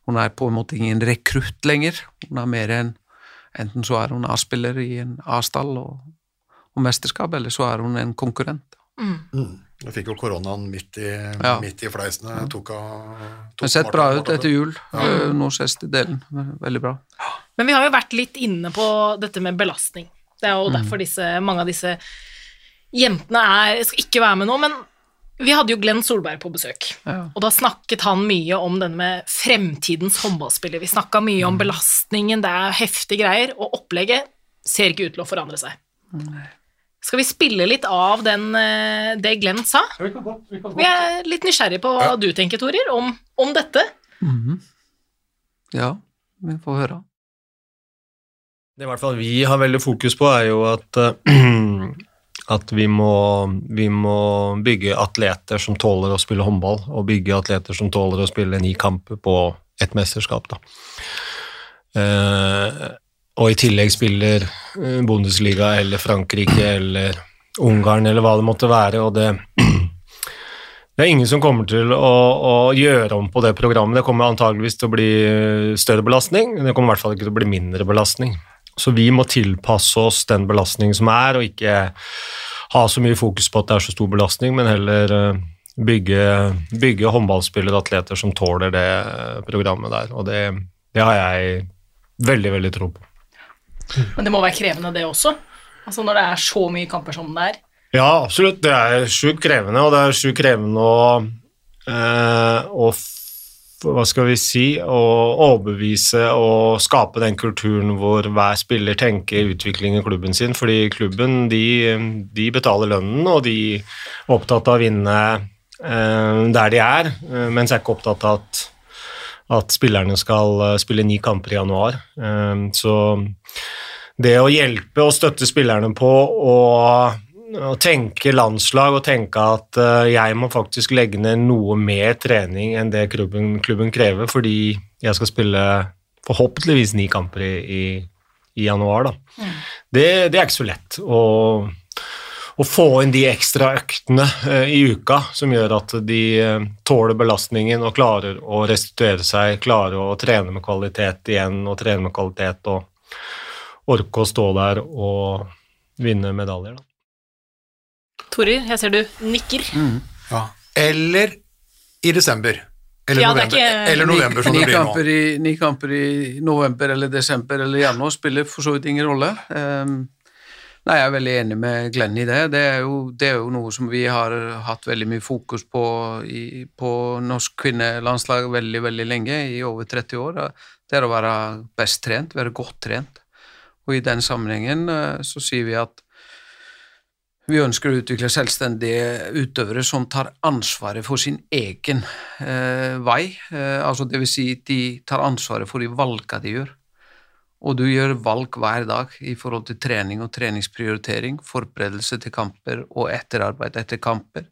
hun er på en måte ingen rekrutt lenger. Hun er mer en Enten så er hun A-spiller i en A-stall og, og mesterskap, eller så er hun en konkurrent. Mm. Jeg fikk jo koronaen midt i, Ja. midt i fleisene. Tok av tok Det har sett bra ut etter jul. Ja. Nå ses det delen. Veldig bra. Men vi har jo vært litt inne på dette med belastning. Det er jo derfor disse, mange av disse jentene er, skal ikke være med nå, men vi hadde jo Glenn Solberg på besøk, Ja. og da snakket han mye om denne med fremtidens håndballspiller. Vi snakka mye om belastningen, det er heftige greier, og opplegget ser ikke ut til å forandre seg. Skal vi spille litt av den, eh, det Glenn sa? Vi er litt nysgjerrig på hva du tenker, Torir, om, om dette. Ja, vi får høre. Det i hvert fall vi har veldig fokus på, er jo at, eh, at vi, må, vi må bygge atleter som tåler å spille håndball, og bygge atleter som tåler å spille ni kamper på et mesterskap. Da. Eh, og i tillegg spiller eh, Bundesliga eller Frankrike eller Ungarn eller hva det måtte være, og det det er ingen som kommer til å, å gjøre om på det programmet. Det kommer antageligvis til å bli større belastning, men det kommer i hvert fall ikke til å bli mindre belastning. Så vi må tilpasse oss den belastningen som er, og ikke ha så mye fokus på at det er så stor belastning, men heller eh, bygge, bygge håndballspillere og atleter som tåler det eh, programmet der. Og det, det har jeg veldig, veldig tro på. Men det må være krevende, det også. Altså når det er så mye kamper som det er. Ja, absolutt. Det er sjukt krevende, og det er sjukt krevende å, eh, hva skal vi si, å overbevise og skape den kulturen hvor hver spiller tenker utvikling i klubben sin, fordi klubben de, de betaler lønnen, og de er opptatt av å vinne eh, der de er, eh, mens jeg er ikke opptatt av at, at spillerne skal eh, spille ni kamper i januar. Eh, så det å hjelpe og støtte spillerne på å, å tenke landslag og tenke at eh, jeg må faktisk legge ned noe mer trening enn det klubben, klubben krever, fordi jeg skal spille forhåpentligvis ni kamper i, i, i januar. Da. Det, det er ikke så lett å, å få inn de ekstra øktene eh, i uka som gjør at de eh, tåler belastningen og klarer å restituere seg, klarer å trene med kvalitet igjen og trene med kvalitet og orke å stå der og vinne medaljer. Da. Torir, jeg ser du nikker. Ja. Eller i desember. Eller Ja, er november, ikke- eller november som ni, det blir nå. kamper i, ni kamper i november eller desember eller januar spiller for så vidt ingen rolle. Um, nei, jeg er veldig enig med Glenn i det. Det er, jo, det er jo noe som vi har hatt veldig mye fokus på i, på norsk kvinnelandslag veldig, veldig lenge, i over 30 år. Det er å være best trent, være godt trent. Og i den sammenhengen eh, så sier vi at vi ønsker å utvikle selvstendige utøvere som tar ansvaret for sin egen eh, vei, eh, altså vil si de tar ansvaret for de valgene de gjør. Og du gjør valg hver dag i forhold til trening og treningsprioritering, forberedelse til kamper og etterarbeid etter kamper.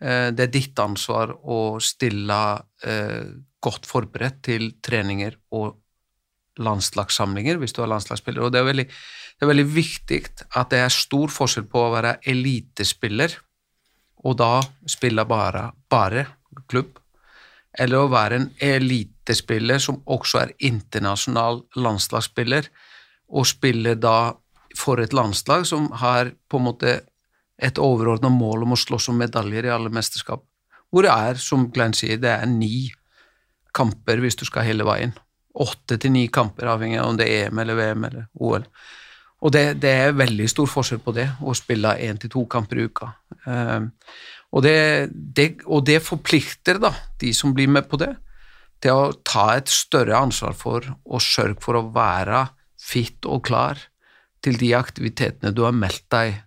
Eh, det er ditt ansvar å stille eh, godt forberedt til treninger og landslagssamlinger hvis du er landslagsspiller. Og det er veldig, det er veldig viktig at det er stor forskjell på å være elitespiller og da spille bare, bare klubb, eller å være en elitespiller som også er internasjonal landslagsspiller, og spille da for et landslag som har på en måte et overordna mål om å slåss om medaljer i alle mesterskap. Hvor det er, som Glenn sier, det er ni kamper hvis du skal hele veien. Åtte til ni kamper, avhengig av om det er EM eller VM eller OL. Og det, det er veldig stor forskjell på det, å spille én til to kamper i uka. Eh, og, det, det, og det forplikter da, de som blir med på det, til å ta et større ansvar for å sørge for å være fit og klar til de aktivitetene du har meldt deg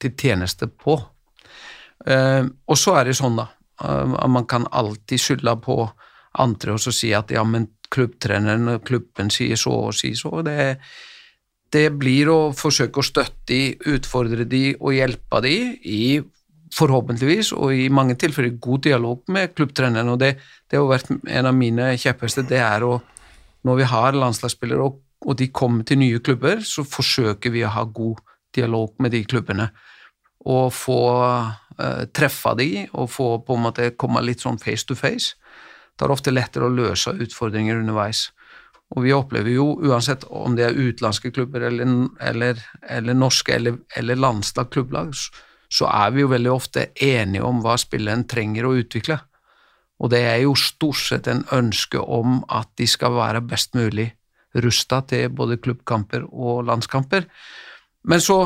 til tjeneste på. Eh, og så er det sånn, da, at man kan alltid skylde på andre og så si at ja, men klubbtreneren og klubben sier så og sier så. Det, det blir å forsøke å støtte de, utfordre de og hjelpe de i forhåpentligvis, og i mange tilfeller god dialog med klubbtreneren. og Det, det har vært en av mine kjepphester. Det er å, når vi har landslagsspillere og, og de kommer til nye klubber, så forsøker vi å ha god dialog med de klubbene. Og få uh, treffe de, og få på en måte komme litt sånn face to face. Det er ofte lettere å løse utfordringer underveis. Og vi opplever jo, uansett om det er utenlandske klubber eller, eller, eller norske eller, eller landslag, klubblag, så er vi jo veldig ofte enige om hva spilleren trenger å utvikle. Og det er jo stort sett en ønske om at de skal være best mulig rusta til både klubbkamper og landskamper. Men så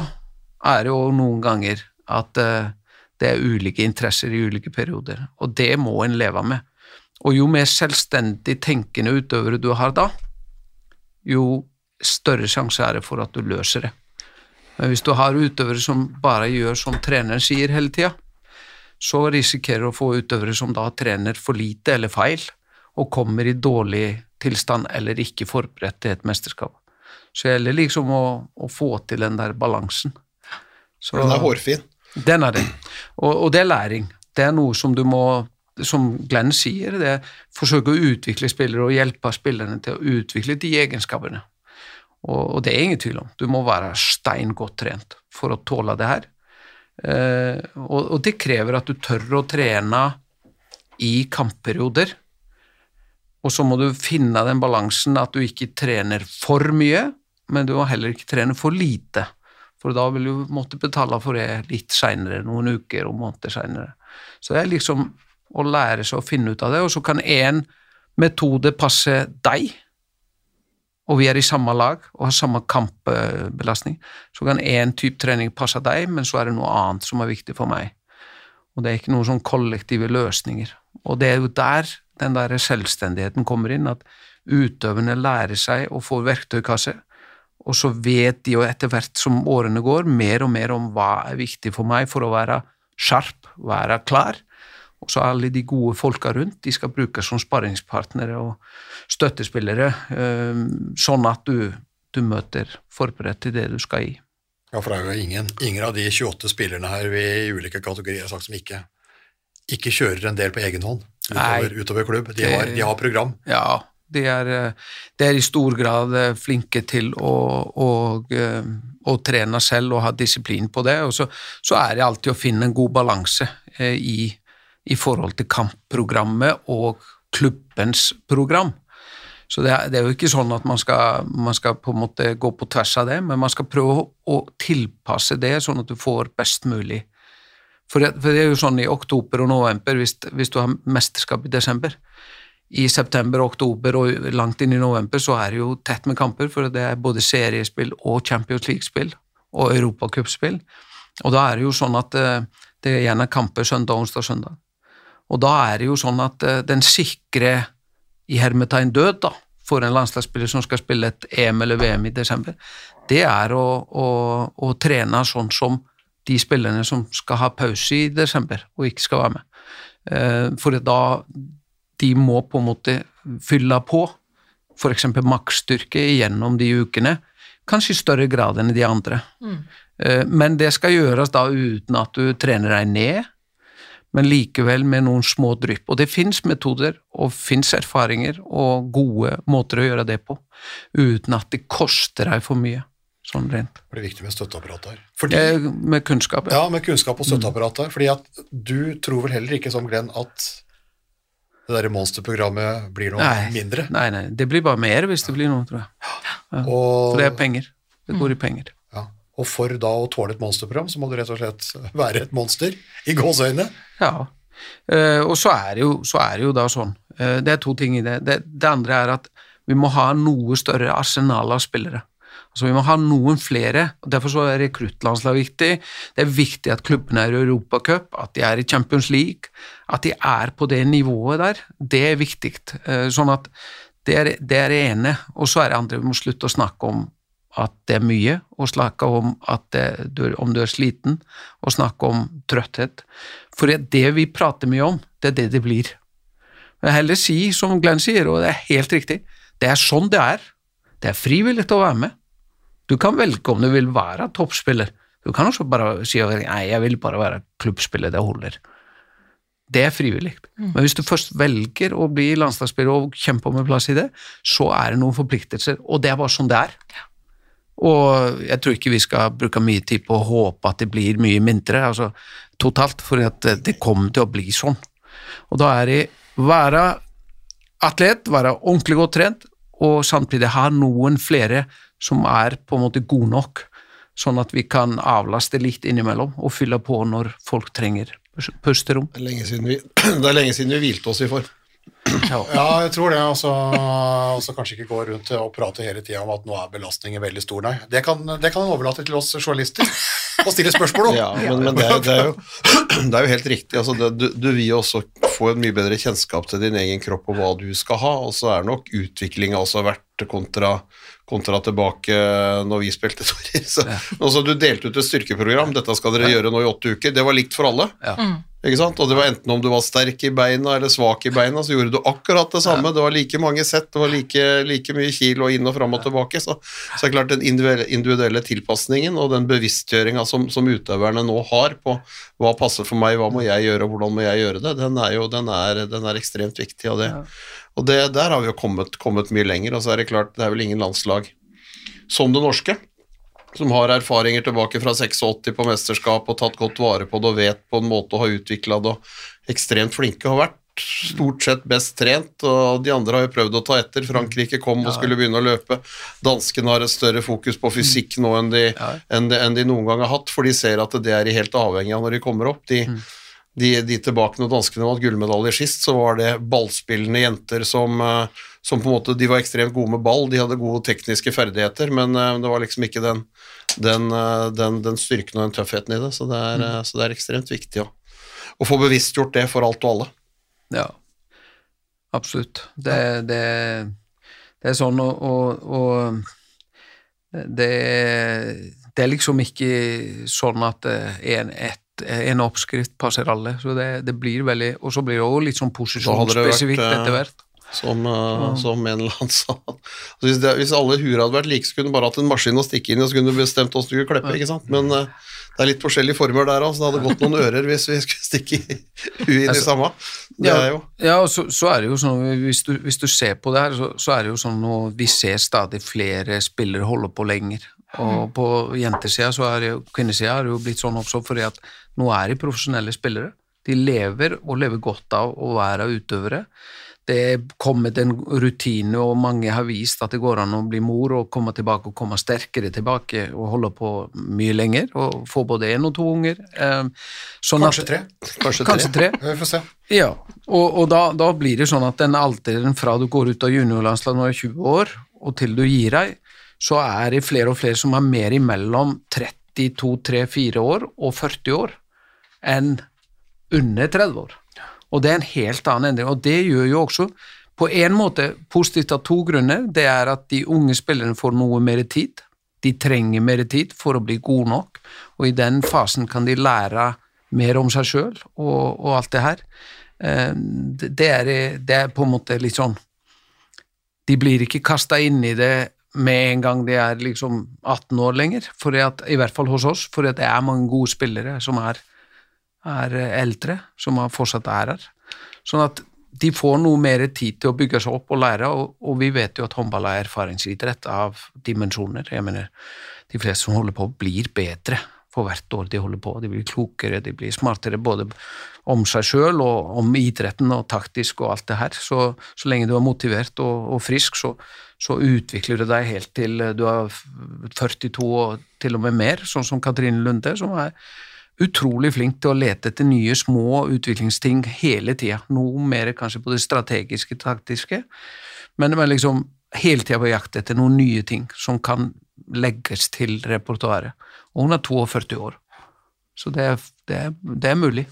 er det jo noen ganger at uh, det er ulike interesser i ulike perioder, og det må en leve med. Og jo mer selvstendig tenkende utøvere du har da, jo større sjanse er det for at du løser det. Men hvis du har utøvere som bare gjør som treneren sier hele tida, så risikerer du å få utøvere som da trener for lite eller feil, og kommer i dårlig tilstand eller ikke forberedt til et mesterskap. Så det gjelder liksom å, å, få til den der balansen. Så, den er hårfin. Den er det. Og, og, det er læring. Det er noe som du må, som Glenn sier, det er forsøke å utvikle spillere og hjelpe spillerne til å utvikle de egenskapene. Og, og, det er ingen tvil om. Du må være stein godt trent for å tåle det her. Eh, og, og, det krever at du tør å trene i kampperioder. Og så må du finne den balansen at du ikke trener for mye, men du må heller ikke trene for lite. For da vil du måtte betale for det litt seinere, noen uker og måneder seinere. Så det er liksom å lære seg å finne ut av det, og så kan én metode passe deg og vi er i samme lag og har samme kampbelastning, så kan én type trening passe deg, men så er det noe annet som er viktig for meg. Og det er ikke noen sånn kollektive løsninger. Og det er jo der den der selvstendigheten kommer inn, at utøverne lærer seg å få verktøykasse, og så vet de jo etter hvert som årene går, mer og mer om hva er viktig for meg for å være sharp, være klar, og så alle de gode folka rundt, de skal brukes som sparringspartnere og støttespillere, ehm, sånn at du, du møter forberedt til det du skal i. Ja, for det er jo ingen, ingen av de 28 spillerne her vi i ulike kategorier har sagt som ikke, ikke kjører en del på egen hånd utover, utover klubb. De har, de har, program. Ja, de er, de er, i stor grad eh, flinke til å, å, eh, å, trene selv og ha disiplin på det. Og så, så er det alltid å finne en god balanse i i i forhold til kampprogrammet og klubbens program. Så det er, det er, jo ikke sånn at man skal, man skal, på en måte gå på tvers av det, men man skal prøve å tilpasse det sånn at du får best mulig. For det, for det er jo sånn i oktober og november, hvis, hvis, du har mesterskap i desember. I september, oktober og langt inn i november så er det jo tett med kamper, for det er både seriespill og Champions League-spill og europacupspill. Og da er det jo sånn at eh, det er gjerne kamper søndag, onsdag, søndag. Og da er det jo sånn at uh, den sikre i hermetegn død da, for en landslagsspiller som skal spille et EM eller VM i desember, det er å, å, å trene sånn som de spillerne som skal ha pause i desember og ikke skal være med. Uh, for da de må på en måte fylle på f.eks. maksstyrke gjennom de ukene, kanskje i større grad enn de andre. Mm. Uh, men det skal gjøres da uten at du trener deg ned, men likevel med noen små drypp. Og det fins metoder og fins erfaringer og gode måter å gjøre det på, uten at det koster deg for mye. Sånn rent. Det er viktig med støtteapparat her. Fordi, eh, med kunnskap, ja. ja. med kunnskap og støtteapparat der. Fordi at du tror vel heller ikke som Glenn at det derre monsterprogrammet blir noe nei, mindre? Nei, nei, det blir bare mer hvis det blir noe, tror jeg. Ja. Og, for det er penger. Det går i penger. Og for da å tåle et monsterprogram, så må du rett og slett være et monster i gåseøyne. Ja, uh, og så er, jo, så er, det jo, da sånn uh, Det er to ting i det. det. det. andre er at vi må ha noe større arsenal av spillere. Altså Vi må ha noen flere. og Derfor så er rekruttlandslag viktig. Det er viktig at klubbene er i Europacup, at de er i Champions League, at de er på det nivået der. Det er viktig. Uh, sånn at det er, det er ene. Og så er det andre vi må slutte å snakke om at det er mye, og snakke om at det, om du er sliten, og snakke om trøtthet. For det vi prater mye om, det er det det blir. Jeg heller si, som Glenn sier, og det er helt riktig, det er sånn det er. Det er frivillig å være med. Du kan velge om du vil være toppspiller. Du kan også bare si nei, jeg vil bare være klubbspiller, det holder. Det er frivillig. Men hvis du først velger å bli landslagsspiller og kjempe om en plass i det, så er det noen forpliktelser, og det er bare sånn det er. Og jeg tror ikke vi skal bruke mye tid på å håpe at det blir mye mindre, altså totalt, for det kommer til å bli sånn. Og da er det være atlet, være ordentlig godt trent, og samtidig ha noen flere som er på en måte gode nok, sånn at vi kan avlaste litt innimellom og fylle på når folk trenger pusterom. Det er lenge siden vi, det er lenge siden vi hvilte oss i form. Ja, jeg tror det. Og så kanskje ikke gå rundt og prate hele tida om at nå er belastningen veldig stor. Nei, det kan, det kan en overlate til oss journalister å stille spørsmål om. Ja, men, men det, er, det, er jo, det er jo helt riktig. Altså, det, du, du vil jo også få en mye bedre kjennskap til din egen kropp og hva du skal ha, og så er nok utviklinga også verdt kontra, kontra tilbake når vi spilte sorry. Så, altså, du delte ut et styrkeprogram, dette skal dere gjøre nå i åtte uker. Det var likt for alle. Ja. Ikke sant? Og det var enten om du var sterk i beina eller svak i beina, så gjorde du akkurat det samme. Det var like mange sett, det var like, like mye kilo inn og fram og tilbake. Så, så er det klart den individuelle, individuelle tilpasningen og den bevisstgjøringa som, som utøverne nå har på hva passer for meg, hva må jeg gjøre, og hvordan må jeg gjøre det, den er jo den er, den er ekstremt viktig. Og, det, og det, der har vi jo kommet, kommet mye lenger. Og så er det klart, det er vel ingen landslag som det norske som har erfaringer tilbake fra 86 på mesterskap og tatt godt vare på det og vet på en måte å ha utvikla det og ekstremt flinke har vært stort sett best trent, og de andre har jo prøvd å ta etter. Frankrike kom og skulle begynne å løpe. Danskene har et større fokus på fysikk nå enn de, enn de, enn de noen gang har hatt, for de ser at det er de helt avhengig av når de kommer opp. De, de, de tilbake når danskene vant gullmedalje sist, så var det ballspillende jenter som, eh, som på en måte, De var ekstremt gode med ball, de hadde gode tekniske ferdigheter, men eh, det var liksom ikke den, den, eh, den, den styrken og den tøffheten i det. Så det er, mm. så det er ekstremt viktig å, å få bevisstgjort det for alt og alle. Ja, absolutt. Det, det, det er sånn, og, og, og det, det, er liksom ikke sånn at en, et, en oppskrift passer alle. så det, det blir veldig, Og så blir det også litt sånn posisjonsspesifikt vært, etter hvert. Som, uh, som en eller annen sa. Altså, hvis, det, hvis, alle huer hadde vært like, så kunne du bare hatt en maskin å stikke inn i, og så kunne du bestemt hvordan du skulle klippe. ikke sant? Men uh, det er litt forskjellige former der òg, så det hadde gått noen ører hvis vi skulle stikke huet inn i samme. Det ja, er jo ja og så, så, er det jo sånn, hvis du, hvis du ser på det her, så, så, er det jo sånn at vi ser stadig flere spillere holde på lenger. Og på jentesida så er det jo, kvinnesida er det jo blitt sånn også fordi at nå er de profesjonelle spillere. De lever og lever godt av å være utøvere. Det er kommet en rutine, og mange har vist at det går an å bli mor og komme tilbake og komme sterkere tilbake og holde på mye lenger og få både én og to unger. Sånn kanskje tre. Kanskje, kanskje tre. Vi får se. Ja, og, og da, da, blir det sånn at den alderen fra du går ut av juniorlandslaget når du er 20 år, og til du gir deg, så er det flere og flere som er mer imellom 32, 3, 4 år og 40 år enn under 30 år. Og det er en helt annen endring, og det gjør jo også på en måte positivt av to grunner. Det er at de unge spillerne får noe mer tid. De trenger mer tid for å bli gode nok, og i den fasen kan de lære mer om seg sjøl og, og, alt det her. Det er, det er, på en måte litt sånn De blir ikke kasta inn i det med en gang de er liksom 18 år lenger, for at, i hvert fall hos oss, for det er mange gode spillere som er er eldre, som fortsatt er her. Sånn at de får noe mer tid til å bygge seg opp og lære, og, og vi vet jo at håndball er erfaringsidrett av dimensjoner. Jeg mener, de fleste som holder på, blir bedre for hvert år de holder på. De blir klokere, de blir smartere både om seg sjøl og om idretten og taktisk og alt det her. Så, så lenge du er motivert og, og frisk, så, så, utvikler du deg helt til du er 42 og til og med mer, sånn som Katrine Lunde, som er utrolig flink til å lete etter nye små utviklingsting hele tida. Noe mer kanskje på det strategiske, taktiske, men er liksom hele tida på jakt etter noen nye ting som kan legges til repertoaret. Og hun er 42 år. Så det er, det er, det er mulig.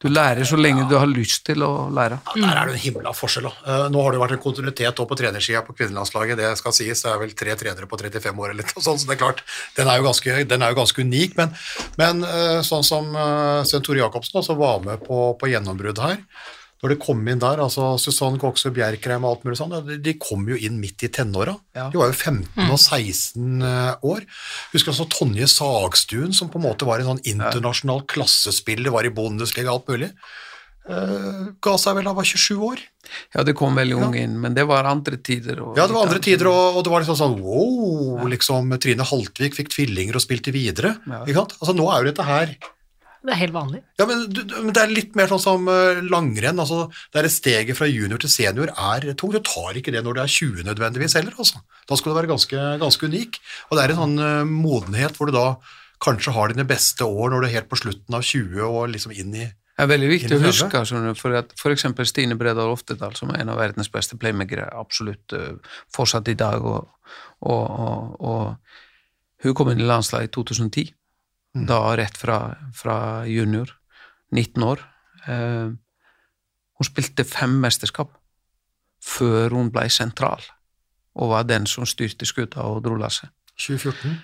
Du lærer så lenge du har lyst til å lære. Der er det en himla forskjell. da. Eh, Nå har det vært en kontinuitet på trenersida på kvinnelandslaget. Det skal sies, det er vel tre trenere på 35 år eller noe sånt, så det er klart, den er jo ganske, er jo ganske unik. Men, men eh, sånn som uh, Svein Tore Jacobsen som var med på, på gjennombrudd her. Når det kom inn der, altså Susann Kokse Bjerkreim og alt mulig sånn, de- de kom jo inn midt i tenåra. Ja. De var jo 15 og 16 år. Husker også Tonje Sagstuen, som på en måte var en sånn internasjonal klassespiller, var i Bundesliga og alt mulig. Uh, ga seg vel da var 27 år. Ja, det kom veldig ung inn, men det var andre tider. og- Ja, det var andre tider, og, og det var liksom sånn wow, liksom Trine Haltvik fikk tvillinger og spilte videre. Ja. Ikke sant? Altså Nå er jo dette her Det er helt vanlig. Ja, men, du, du- men det er litt mer sånn som eh, langrenn. altså Det er steget fra junior til senior er tungt. Du tar ikke det når du er 20 nødvendigvis heller. altså. Da skal du være ganske, ganske unik. Og det er en sånn eh, modenhet hvor du da kanskje har dine beste år når du er helt på slutten av 20 og liksom inn i Det er veldig viktig å huske, for at f.eks. eksempel Stine Bredal Oftedal, som er en av verdens beste playmakere, absolutt eh, fortsatt i dag, og, og, og, og hun kom inn i landslaget i 2010, da rett fra, fra junior, 19 år. Eh, hun spilte fem mesterskap før hun ble sentral, og var den som styrte skuta og dro lasset. 2014.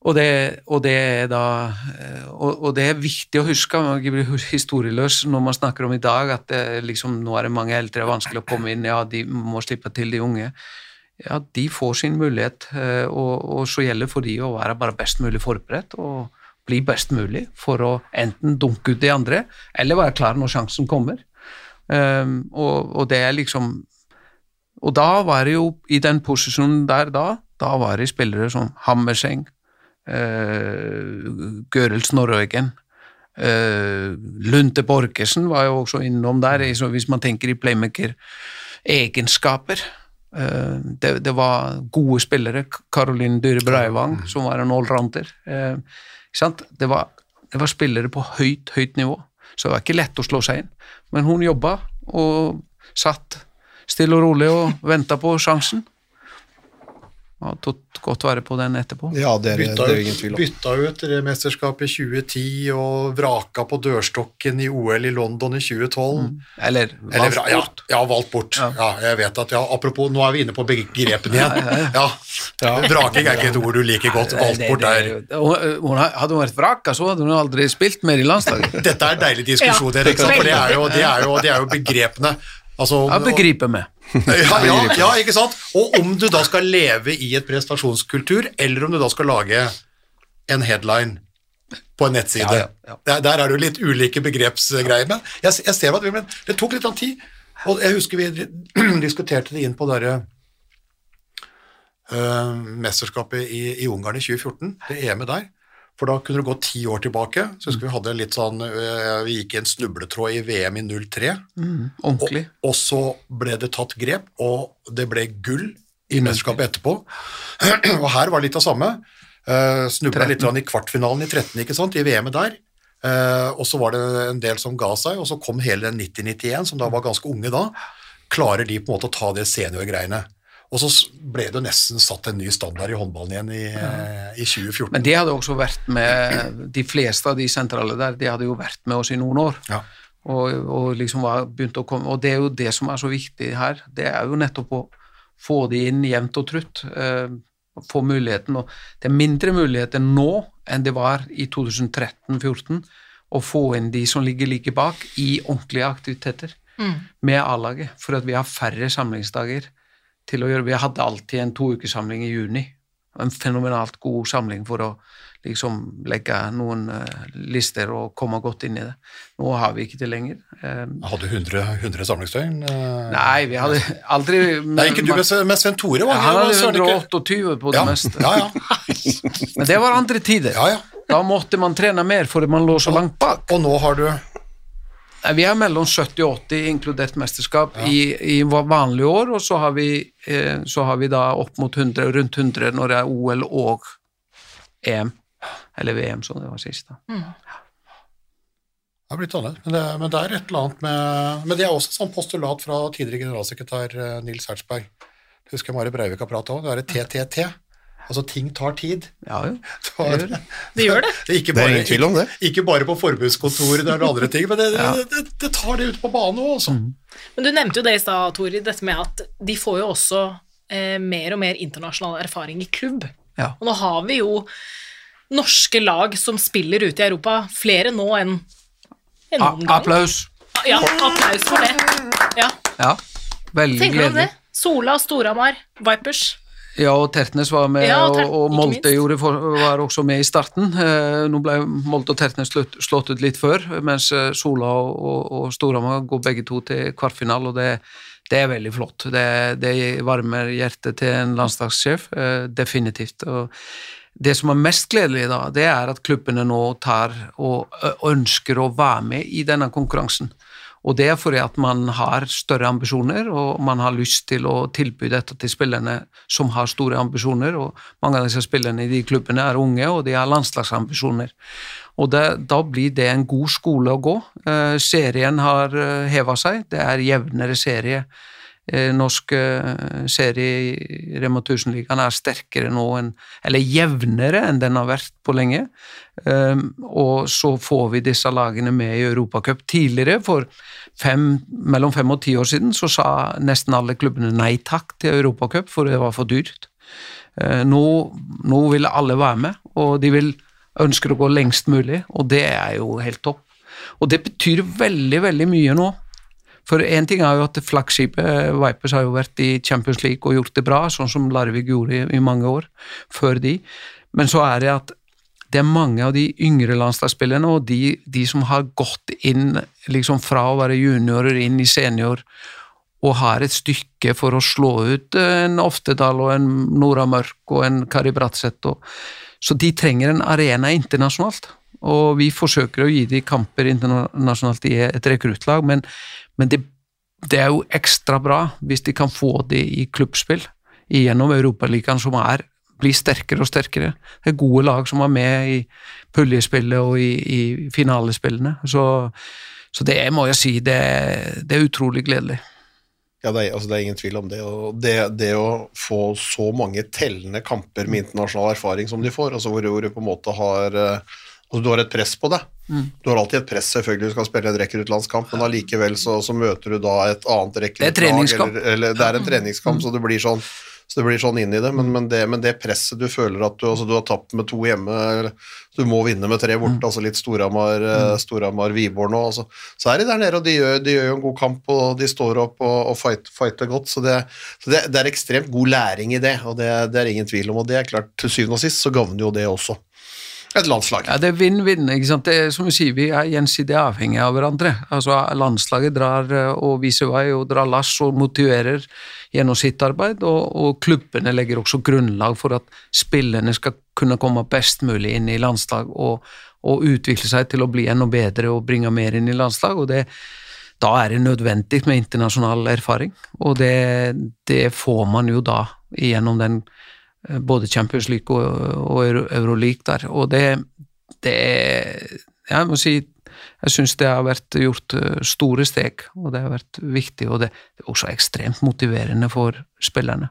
Og det, og det er da eh, og, og det er viktig å huske, man ikke blir historieløs når man snakker om i dag, at det, liksom, nå er det mange eldre, vanskelig å komme inn, ja, de må slippe til de unge. Ja, de får sin mulighet, eh, og, og så gjelder for de å være bare best mulig forberedt og bli best mulig for å enten dunke ut de andre, eller være klar når sjansen kommer. Um, og, og det er liksom Og da var det jo, i den posisjonen der da, da var det spillere som Hammerseng, uh, Gørelsen og Røgen. uh, Lunte Borgersen var jo også innom der, hvis man tenker i playmaker-egenskaper. Uh, det, det var gode spillere, Caroline Dyre Breivang, som var en allrounder. Uh. Det, var, det var spillere på høyt, høyt nivå, så det var ikke lett å slå seg inn. Men hun jobba og satt stille og rolig og venta på sjansen. Og tok godt vare på den etterpå. Ja, det er, Bytta det er ingen tvil om. bytta ut det mesterskapet i 2010 og vraka på dørstokken i OL i London i 2012. Eller Eller, valgt vra- ja, bort. ja, valgt bort. Ja. jeg vet at, ja, Apropos, nå er vi inne på begrepene igjen. Ja, Vraking er ikke et ord du liker godt. Valgt bort er har- Hadde hun vært vraka, så hadde hun aldri spilt mer i landslaget. Dette er en deilig diskusjon, Ja, Erik, for det er, jo, det, er jo, det er jo begrepene. Altså, ja, begriper meg. Ja, ja, ja, ikke sant? Og om du da skal leve i et prestasjonskultur, eller om du da skal lage en headline på en nettside. Ja, ja, ja. Der, der er det jo litt ulike begrepsgreier. Men jeg, jeg ser at vi, men det tok litt tid. Og jeg husker vi diskuterte det inn på derre eh, mesterskapet i, i Ungarn i 2014, det EM-et der. For da kunne du gå ti år tilbake. Så husker vi hadde litt sånn eh, Vi gikk i en snubletråd i VM i 03. Ordentlig. Og så ble det tatt grep, og det ble gull i mesterskapet etterpå. Og her var det litt av samme. Uh, Snubla litt i kvartfinalen i 13, ikke sant, i VM-et der. Uh, og så var det en del som ga seg, og så kom hele den 90-91, som da var ganske unge da. Klarer de på en måte å ta det seniorgreiene? Og så ble det nesten satt en ny standard i håndballen igjen i, eh, i 2014. Men det hadde også vært med De fleste av de sentrale der, de hadde jo vært med oss i noen år. Ja. Og, og liksom var begynt å komme Og det er jo det som er så viktig her. Det er jo nettopp å få de inn jevnt og trutt. Eh, få muligheten. Og det er mindre muligheter nå enn det var i 2013-2014 å få inn de som ligger like bak, i ordentlige aktiviteter med A-laget. For at vi har færre samlingsdager til å gjøre. Vi hadde alltid en to ukesamling i juni. En fenomenalt god samling for å liksom legge noen uh, lister og komme godt inn i det. Nå har vi ikke det lenger. Eh, hadde hadde 100, 100 samlingsdøgn. Uh, nei, vi hadde aldri Nei, ikke du, men Sven- Tore var, Han hadde søren 128 på det ja, meste. ja, ja. Men det var andre tider. ja, ja. Da måtte man trene mer fordi man lå så langt bak. Og nå har du Vi er mellom 70 og 80, inkludert mesterskap, i, i vanlige år, og så har, vi, eh, så har vi da opp mot 100, rundt 100 når det er OL og EM. Eller VM, som det var sist. da. Det har blitt annerledes, men men det er et eller annet med Men det er også et sånt postulat fra tidligere generalsekretær eh, Nils Hertzberg. Det husker jeg Mari Breivik har pratet om. Det er et TTT. Altså, ting tar tid. Ja, jo. Tar, Det gjør det. ikke, Det er bare, ingen tvil om det. Ikke, ikke bare på forbudskontoret eller andre ting, men det, det, det, det tar det ut på banen òg, altså. Men du nevnte jo det i stad, Tori, dette med at de får jo også eh, mer og mer internasjonal erfaring i klubb. Ja. Og nå har vi jo norske lag som spiller ute i Europa, flere nå enn enn noen gang. applaus. Ja, applaus for det. Ja, Ja, veldig Tenker du om det? gledelig. Sola, Storhamar, Vipers. Ja, og Tertnes var med, Ja, og Ter- og Molte gjorde for, var også med i starten. Eh, nå ble Molte og Tertnes slått, slått ut litt før, mens eh, Sola og, og, og Storhamar går begge to til kvartfinale, og det, det er veldig flott. Det, det varmer hjertet til en landslagssjef, eh, definitivt. Og det som er mest gledelig, da, det er at klubbene nå tar og ønsker å være med i denne konkurransen. Og det er fordi at man har større ambisjoner, og man har lyst til å tilby dette til spillerne som har store ambisjoner, og mange av disse spillerne i de klubbene er unge, og de har landslagsambisjoner. Og det, da blir det en god skole å gå. Eh, serien har uh, heva seg, det er jevnere serie. Eh, norsk eh, serie i Rema 1000-ligaen er sterkere nå enn Eller jevnere enn den har vært på lenge. Um, og så får vi disse lagene med i Europacup. Tidligere, for fem, mellom fem og ti år siden, så sa nesten alle klubbene nei takk til Europacup, for det var for dyrt. Eh, nå, nå vil alle være med, og de vil ønsker å gå lengst mulig, og det er jo helt topp. Og det betyr veldig, veldig mye nå. For én ting er jo at flaggskipet eh, Vipers har jo vært i Champions League og gjort det bra, sånn som Larvik gjorde i, mange år før de. Men så er det at det er mange av de yngre landslagsspillerne og de, de som har gått inn liksom fra å være juniorer inn i senior og har et stykke for å slå ut en Oftedal og en Nora Mørk og en Kari Bratseth. Så de trenger en arena internasjonalt. Og vi forsøker å gi de kamper internasjonalt i et rekruttlag, men, men det, det er jo ekstra bra hvis de kan få det i klubbspill gjennom Europaligaen, som er, blir sterkere og sterkere. Det er gode lag som er med i puljespillet og i, i finalespillene. Så, så det må jeg si, det, det er utrolig gledelig. Ja, det er, altså, det er ingen tvil om det. Det, det å få så mange tellende kamper med internasjonal erfaring som de får, altså hvor, hvor du på en måte har eh, altså, Du har et press på deg. Du har alltid et press, selvfølgelig, du skal spille en rekruttlandskamp, men allikevel så, så møter du da et annet rekruttlag. eller det er en treningskamp, så det blir sånn så det blir sånn inn i det, men, men, det, men det presset du føler at du, altså du har tapt med to hjemme, eller du må vinne med tre borte, altså litt Storhamar, mm. Nå, altså. så er de der nede, og de gjør, de gjør jo en god kamp, og de står opp og, og fight, fighter godt, så, det, så det, det, er ekstremt god læring i det, og det, det er ingen tvil om, og det er klart, til syvende og sist så gagner jo det også et landslag. Ja, det er vinn-vinn. ikke sant? Det som vi sier, vi er gjensidig avhengige av hverandre. Altså, Landslaget drar eh, og viser vei og drar lass og motiverer gjennom sitt arbeid, og, og klubbene legger også grunnlag for at spillerne skal kunne komme best mulig inn i landslag og, og utvikle seg til å bli enda bedre og bringe mer inn i landslag. og det da er det nødvendig med internasjonal erfaring, og det, det får man jo da gjennom den både Champions League og, og Euro, Euroleague der. Og det, det Jeg må si jeg syns det har vært gjort store steg, og det har vært viktig. Og det, det er også ekstremt motiverende for spillerne.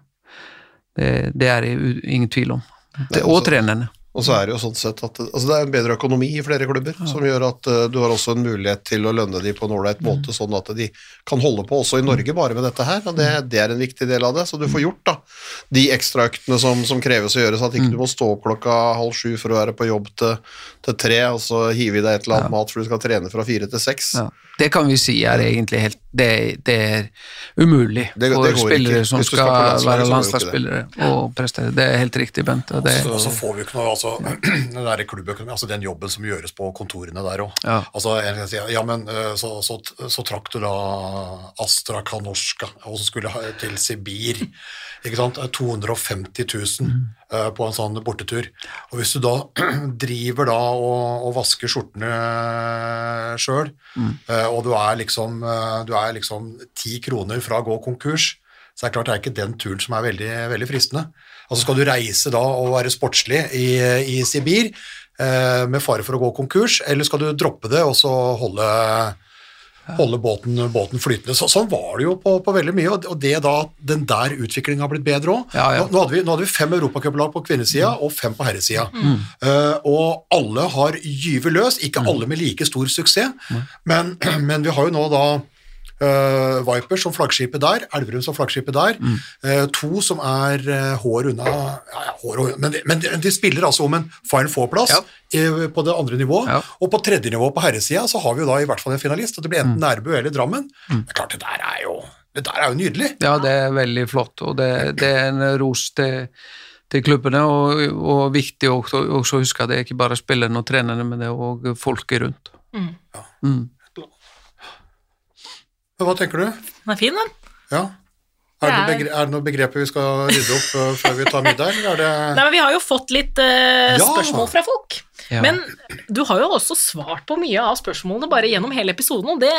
Det, det er det ingen tvil om. Det, og trenerne. Og så er det jo sånn sett at altså det er en bedre økonomi i flere klubber, ja. som gjør at uh, du har også en mulighet til å lønne de på en ålreit måte, mm. sånn at de kan holde på også i Norge bare med dette her. og det, det, er en viktig del av det. Så du får gjort da de ekstraøktene som, som kreves å gjøres. at ikke du må stå opp klokka halv sju for å være på jobb til, til tre, og så hive i deg et eller annet ja. mat for du skal trene fra fire til seks. Ja. Det kan vi si er egentlig helt Det, det er umulig det, for spillere ikke. som skal, skal, landslag, være landslagsspillere og prestere. Det er helt riktig, Bent. Og det, Og så får vi ikke noe altså, den der klubbøkonomi, altså den jobben som gjøres på kontorene der òg. Ja. Altså, ja, men så, så, så trakk du da Astra Kanorska, og så skulle ha til Sibir. Ikke sant? 250 000 uh, på en sånn bortetur. Og hvis du da driver da og, og vasker skjortene sjøl, mm. uh, og du er liksom uh, du er liksom ti kroner fra å gå konkurs, så er det klart det er ikke den turen som er veldig, veldig fristende. Altså Skal du reise da og være sportslig i, i Sibir med fare for å gå konkurs, eller skal du droppe det og så holde holde båten, båten flytende. Så, sånn var det jo på, på veldig mye, og, det da den der utviklingen har blitt bedre òg. Ja, ja. nå, nå, nå hadde vi fem europacuplag på kvinnesida og fem på herresida. Eh, og alle har gyvet løs, ikke alle med like stor suksess, men, men vi har jo nå da eh, Viper som flaggskipet der, Elverum som flaggskipet der, eh, to som er uh, hår unna ja, ja, hår og, men, de- men de, de spiller altså om en Final Four-plass Ja. på det andre nivået, Ja. og på tredje nivå på herresida så har vi jo da i hvert fall en finalist, og det blir enten Nærbø eller Drammen. Det er klart, det der er jo, det der er jo nydelig. Ja, det er veldig flott, og det, det er en ros til, til klubbene, og, og viktig å huske at det er ikke bare spillerne og trenerne, men det er også folket rundt. Mm. Men Hva tenker du? Den er fin, den. Ja. Er det, er- begre, er det noen begreper vi skal rydde opp uh, før vi tar middag, eller er det Nei, men Vi har jo fått litt eh, Ja. spørsmål fra folk. Ja. Men du har jo også svart på mye av spørsmålene bare gjennom hele episoden, og det,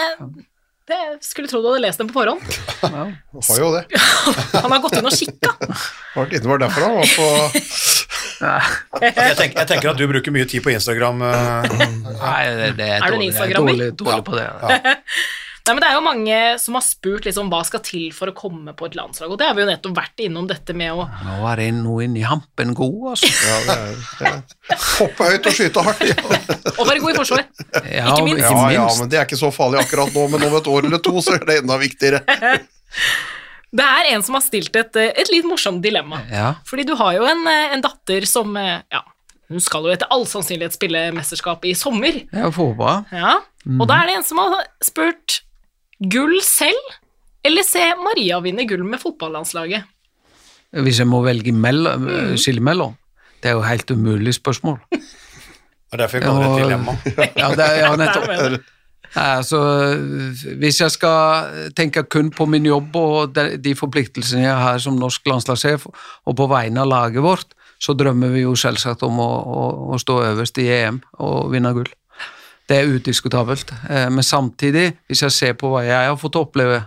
det skulle tro du hadde lest dem på forhånd. Har jo det. Han har gått inn og kikka. Var det var derfor han var på jeg, tenker, jeg tenker at du bruker mye tid på Instagram. uh, Nei, det, det er, Er du en er Instagrammer? dårlig, dårlig på det. Nei, men Det er jo mange som har spurt liksom, hva skal til for å komme på et landslag, og det har vi jo nettopp vært innom dette med å Nå er det noe inni hampen god, altså. ja, det er, det. Hoppe høyt og skyte hardt. Ja. og være god i forsvar. Ja, Ikke minst. ja, ja, men det er ikke så farlig akkurat nå, men om et år eller to så er det enda viktigere. Det er en som har stilt et, et litt morsomt dilemma. Ja. Fordi du har jo en, en datter som ja, hun skal jo etter all sannsynlighet spille mesterskap i sommer. Ja, får håpe. Ja. Og da er det en som har spurt gull selv, eller se Maria vinne gull med fotballandslaget. Hvis jeg må velge mellom, skille mellom. Det er jo helt umulig spørsmål. Og er derfor jeg kaller det et dilemma. Ja, det er, ja nettopp. Der. Altså, hvis jeg skal tenke kun på min jobb og de, de forpliktelsene jeg har som norsk landslagssjef, og på vegne av laget vårt, så drømmer vi jo selvsagt om å, å, å stå øverst i EM og vinne gull. Det er udiskutabelt. Eh, Men samtidig, hvis jeg ser på hva jeg har fått oppleve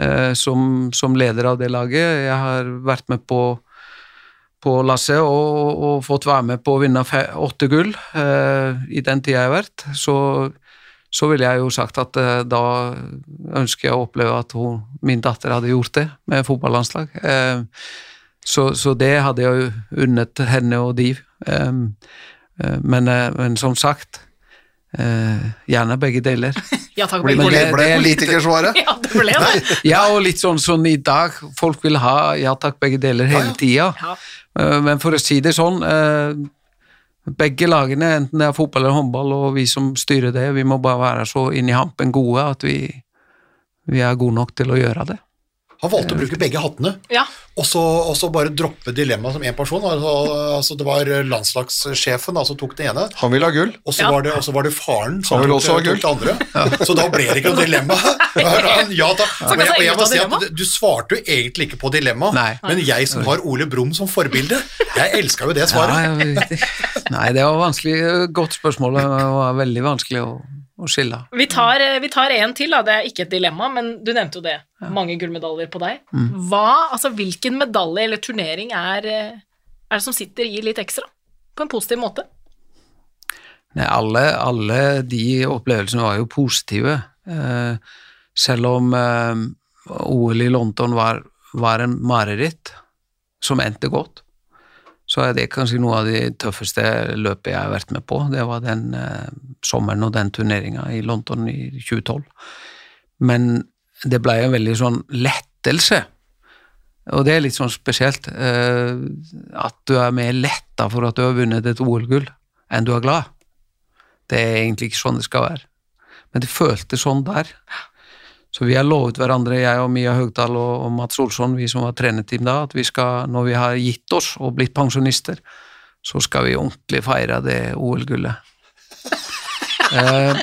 eh, som, som leder av det laget Jeg har vært med på på Lasse og, og fått være med på å vinne åtte gull eh, i den tida jeg har vært, så, så ville jeg jo sagt at da ønsker jeg å oppleve at hun, min datter hadde gjort det med fotballandslag. Så, så det hadde jeg jo unnet henne og de. Men, men som sagt, eh, gjerne begge deler. Ja takk, begge ble, det- ble er politikersvaret. Ja, det ble det. Ja, og litt sånn som i dag, folk vil ha ja takk, begge deler hele tida. Ja. Eh, Men for å si det sånn, eh, begge lagene, enten det er fotball eller håndball, og vi som styrer det, vi må bare være så inn i hampen gode at vi, vi er gode nok til å gjøre det. Han valgte å bruke begge hattene, Ja. og så, og så bare droppe dilemmaet som én person. Altså, altså det var landslagssjefen som tok det ene, Han ville ha gull. og så Ja. var, det- var det faren som tok, ha tok det andre. Så da ble det ikke noe dilemma. Ja, da. Og jeg, og jeg må si at Du svarte jo egentlig ikke på dilemma, men jeg som har Ole Brumm som forbilde, jeg elska jo det svaret. Ja, jeg nei, det var vanskelig, godt spørsmål, det var veldig vanskelig å, å skille. Vi tar, eh, vi tar en til, da. Det er ikke et dilemma, men du nevnte jo det. Mange gullmedaljer på deg. Hva, altså Hvilken medalje eller turnering er, eh, er det som sitter i litt ekstra? På en positiv måte? Nei, alle, alle de opplevelsene var jo positive. Eh, selv om eh, OL i London var, var en mareritt som endte godt, så er det kanskje noe av de tøffeste løpet jeg har vært med på. Det var den eh, sommeren og den turneringa i London i 2012. Men det ble en veldig sånn lettelse. Og det er litt sånn spesielt. eh, at du er mer letta for at du har vunnet et OL-gull, enn du er glad. Det er egentlig ikke sånn det skal være. Men det føltes sånn der. Så vi har lovet hverandre, jeg og Mia Høgdal og, og Mats Olsson, vi som var trenerteam da, at vi skal, når vi har gitt oss og blitt pensjonister, så skal vi ordentlig feire det OL-gullet. eh,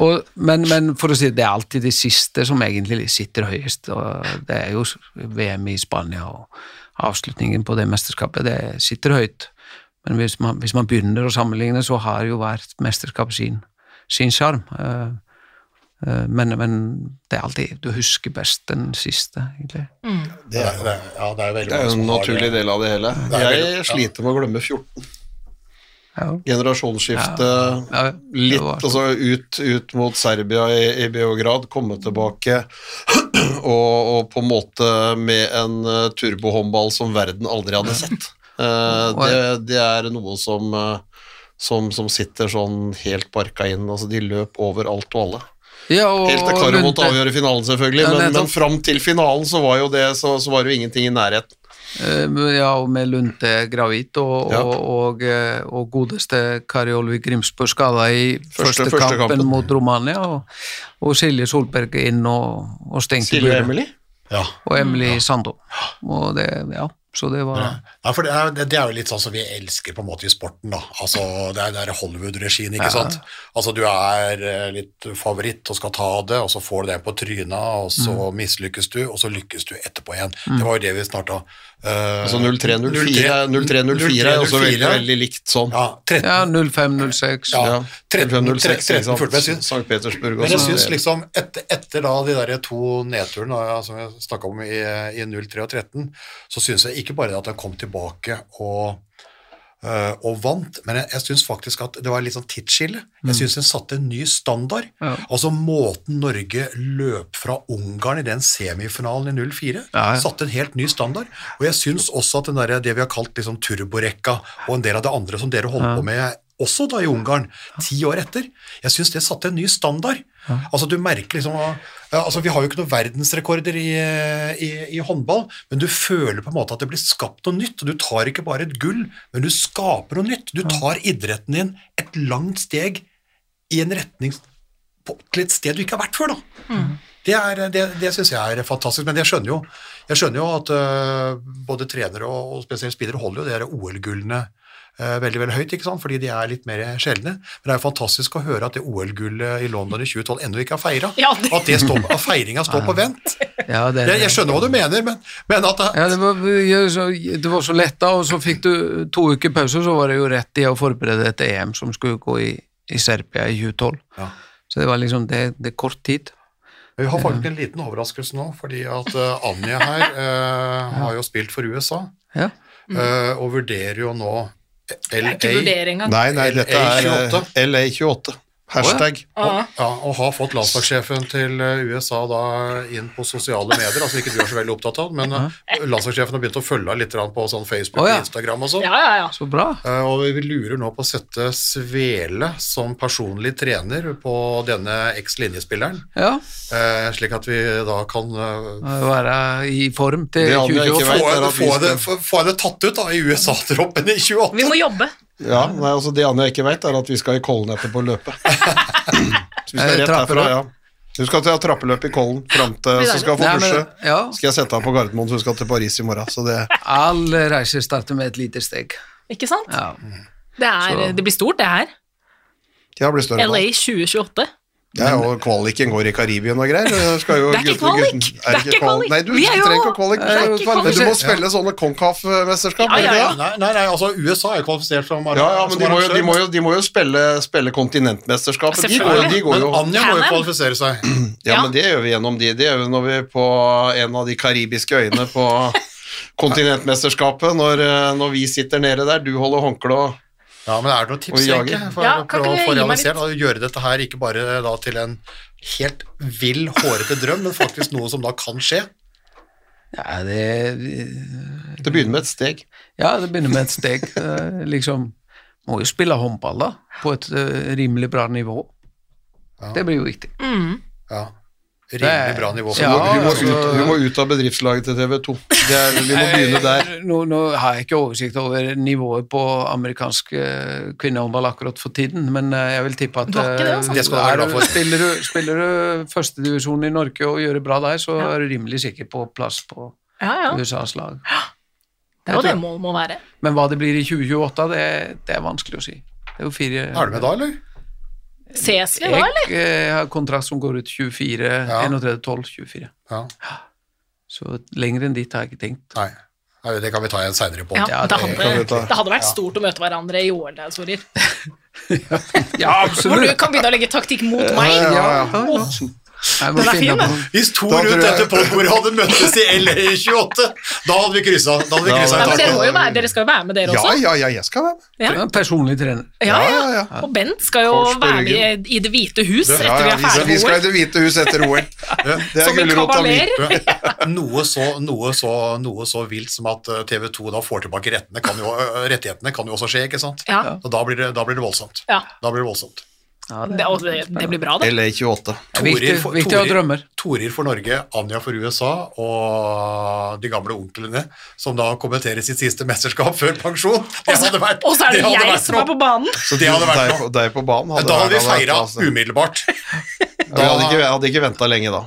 og, men, men for å si det, det er alltid de siste som egentlig sitter høyest. og Det er jo VM i Spania og avslutningen på det mesterskapet. Det sitter høyt. Men hvis man, hvis man begynner å sammenligne, så har jo hvert mesterskap sin sjarm. Eh, men, men det er alltid Du husker best den siste, egentlig. Det er, det er, ja, det er veldig Det er jo en naturlig del av det hele. Det er veldig- Jeg sliter med å glemme 14. Ja. Generasjonsskifte. Ja, ja. Litt var- altså ut, ut mot Serbia i, i Beograd, komme tilbake og, og på en måte med en uh, turbohåndball som verden aldri hadde sett. Eh, det, det er noe som, eh, som, som sitter sånn helt barka inn. Altså, de løp over alt og alle. Ja, og Helt til Karo måtte avgjøre finalen, selvfølgelig, Ja, men, men fram til finalen så var jo det så, så var det jo ingenting i nærheten. Eh, Ja, og med Lunte gravid og, Ja. og, og, eh, og godeste Kari Olvik Grimsbø skada i første, Første- kampen, kampen. mot Romania, og, og Silje Solberg inn og, og stengte Silje. Emily? Ja. Og Emily Sando. Og det, ja, så det var Ja, for det er, det er jo litt sånn som vi elsker på en måte i sporten, da. Altså, det er, det er Hollywood-regien, ikke sant. Altså, du er eh, litt favoritt og skal ta det, og så får du det på tryna, og så mislykkes du, og så lykkes du etterpå igjen. Det var jo det vi starta. Uh, Altså 03-04 03-04 er også veldig, veldig likt sånn. Ja, 13, Ja, 05-06. Ja. Ja, 13, 13-06, 13, fullt, men jeg sant? syns- St. Petersburg Men jeg også. syns liksom, etter, etter da de der to nedturene som jeg snakka om i, i 03 og 13, så syns jeg ikke bare at han kom tilbake og, og vant, men jeg, jeg syns faktisk at det var litt sånn tidsskille. Jeg syns den satte en ny standard. Ja. Altså måten Norge løp fra Ungarn i den semifinalen i 04, Ja, ja. satte en helt ny standard. Og jeg syns også at den der, det vi har kalt liksom turborekka, og en del av det andre som dere holdt på med også da i Ungarn, ti år etter, jeg syns det satte en ny standard. Altså du merker liksom altså Vi har jo ikke noen verdensrekorder i, i, i håndball, men du føler på en måte at det blir skapt noe nytt. og Du tar ikke bare et gull, men du skaper noe nytt. Du tar idretten din et langt steg i en retning på, til et sted du ikke har vært før. da. Det, er, det, det syns jeg er fantastisk, men jeg skjønner jo, jeg skjønner jo at uh, både trenere og, og spesielt spillere holder jo de OL-gullene veldig veldig høyt, ikke sant? fordi de er litt mer sjeldne. Men det er jo fantastisk å høre at det OL-gullet i London i 2012 ennå ikke er feira. Ja, det- At, står, at feiringa står på vent. Ja, det, Jeg, jeg skjønner hva du mener, men, men at det, Ja, det var, så, det var så lett da, og så fikk du to uker pause, så var det jo rett i å forberede et EM som skulle gå i, i Serbia i 2012. Ja. Så det var liksom, det, det er kort tid. Vi har faktisk en liten overraskelse nå, fordi at uh, Anja her uh, har jo spilt for USA, Ja. uh, og vurderer jo nå LA vurdering engang. Nei, nei, dette er LA28. LA28. Hashtag. Og, Ja, og har fått landslagssjefen til eh, USA da inn på sosiale medier, altså ikke du er så veldig opptatt av, men eh, landslagssjefen har begynt å følge av litt på sånn Facebook og Instagram og sånn. Ja, ja, ja. Så bra. Eh, Og vi lurer nå på å sette Svele som personlig trener på denne eks-linjespilleren, Ja, eh, slik at vi da kan være i form til Det hadde jeg ikke 2028. vet. få, er få, få, få det tatt ut da i USA-troppen i 28. Vi må jobbe. Ja, nei, altså Det Anja ikke vet, er at vi skal i Kollen etterpå og løpe. Så vi skal Eh, rett herfra, du? ja. Du skal til trappeløp i Kollen fram til Så skal jeg få dusje. ja, Skal jeg sette deg på Gardermoen, så du skal til Paris i morgen. Så det Alle reiser starter med et lite steg. Ikke sant? Ja. Det, er, det blir stort, det her. ja, blir større LA 2028. Ja, og kvaliken går i Karibien og greier. Det, skal jo Det er ikke kvalik. gutten- Det er ikke kvalik. Nei, du Vi er jo- trenger ikke kvalik. Er ikke Men du må spille sånne Concaf-mesterskap, Ja, ja, ja. Nei, nei, nei, altså USA er kvalifisert som Ja, ja, men de må jo, de må jo, de må jo spille, spille kontinentmesterskapet. De går de går Men Anja må jo kvalifisere seg. Ja, Ja. men det gjør vi gjennom de. Det gjør vi når vi er på en av de karibiske øyene på kontinentmesterskapet, når, eh, når vi sitter nede der. Du holder håndkle og Ja, men er det noen tips egentlig for Ja, å kan prøve å? Og gjøre dette her ikke bare da til en helt vill, hårete drøm, men faktisk noe som da kan skje? Ja, det, Det begynner med et steg. ja, det begynner med et steg. Eh, liksom, må jo spille håndball da, på et eh, rimelig bra nivå. Det blir jo viktig. Ja. Rimelig bra nivå. Ja, Hun må, altså- ut, hun må ut av bedriftslaget til TV 2. Det er, vi må begynne der. Eh, Nå, nå har jeg ikke oversikt over nivået på amerikansk eh, kvinnehåndball akkurat for tiden, men eh, jeg vil tippe at Du det, altså? eh, Det du er. Spiller du, spiller du førstedivisjon i Norge og gjør det bra der, så er du rimelig sikker på plass på Ja, ja. USAs lag. Det er jo det målet må være. Men hva det blir i 2028, det, det er vanskelig å si. Det er jo fire Er du med da, eller? Ses vi da, eller? Jeg eh, har kontrakt som går ut 24, Ja. 31, 12, 24. Ja. Så lenger enn dit har jeg ikke tenkt. Nei. Nei, Det kan vi ta igjen en seinere på. Ja, det, hadde, det hadde vært stort å møte hverandre i OL Sorir. Ja, Hvor du kan begynne å legge taktikk mot meg. Ja, ja, ja. Ja. Den er fin, den. Hvis to Da rundt dette podbordet hadde møttes i LA28, da hadde vi kryssa. Da hadde vi Ja, kryssa Ja, dere, være, dere skal jo være med, dere også. ja, ja, jeg skal være med. Ja. Ja, Personlig trener. Ja, Ja, ja. ja, ja. Og Bent skal jo være med i, i Det hvite hus Ja, etter ja, vi er ferdig med OL. vi skal i Det hvite hus etter OL. Det er gulrota mi. Noe så, noe, så, noe så vilt som at TV 2 da får tilbake rettene, kan jo, øh, rettighetene, kan jo også skje, ikke sant? Ja. Og da blir, det, da blir det voldsomt. Ja. Da blir det voldsomt. Ja, det, Det, det, blir bra, det. LA28. det er viktig, for- viktig å ha drømmer. Torir for Norge, Anja for USA og de gamle onklene som da kommenterer sitt siste mesterskap før pensjon. Vært, Og så er det, de jeg vært som er på banen! Så de hadde vært Deg deg på banen. Da hadde vi feira umiddelbart. Vi hadde ikke, jeg hadde ikke venta lenge da.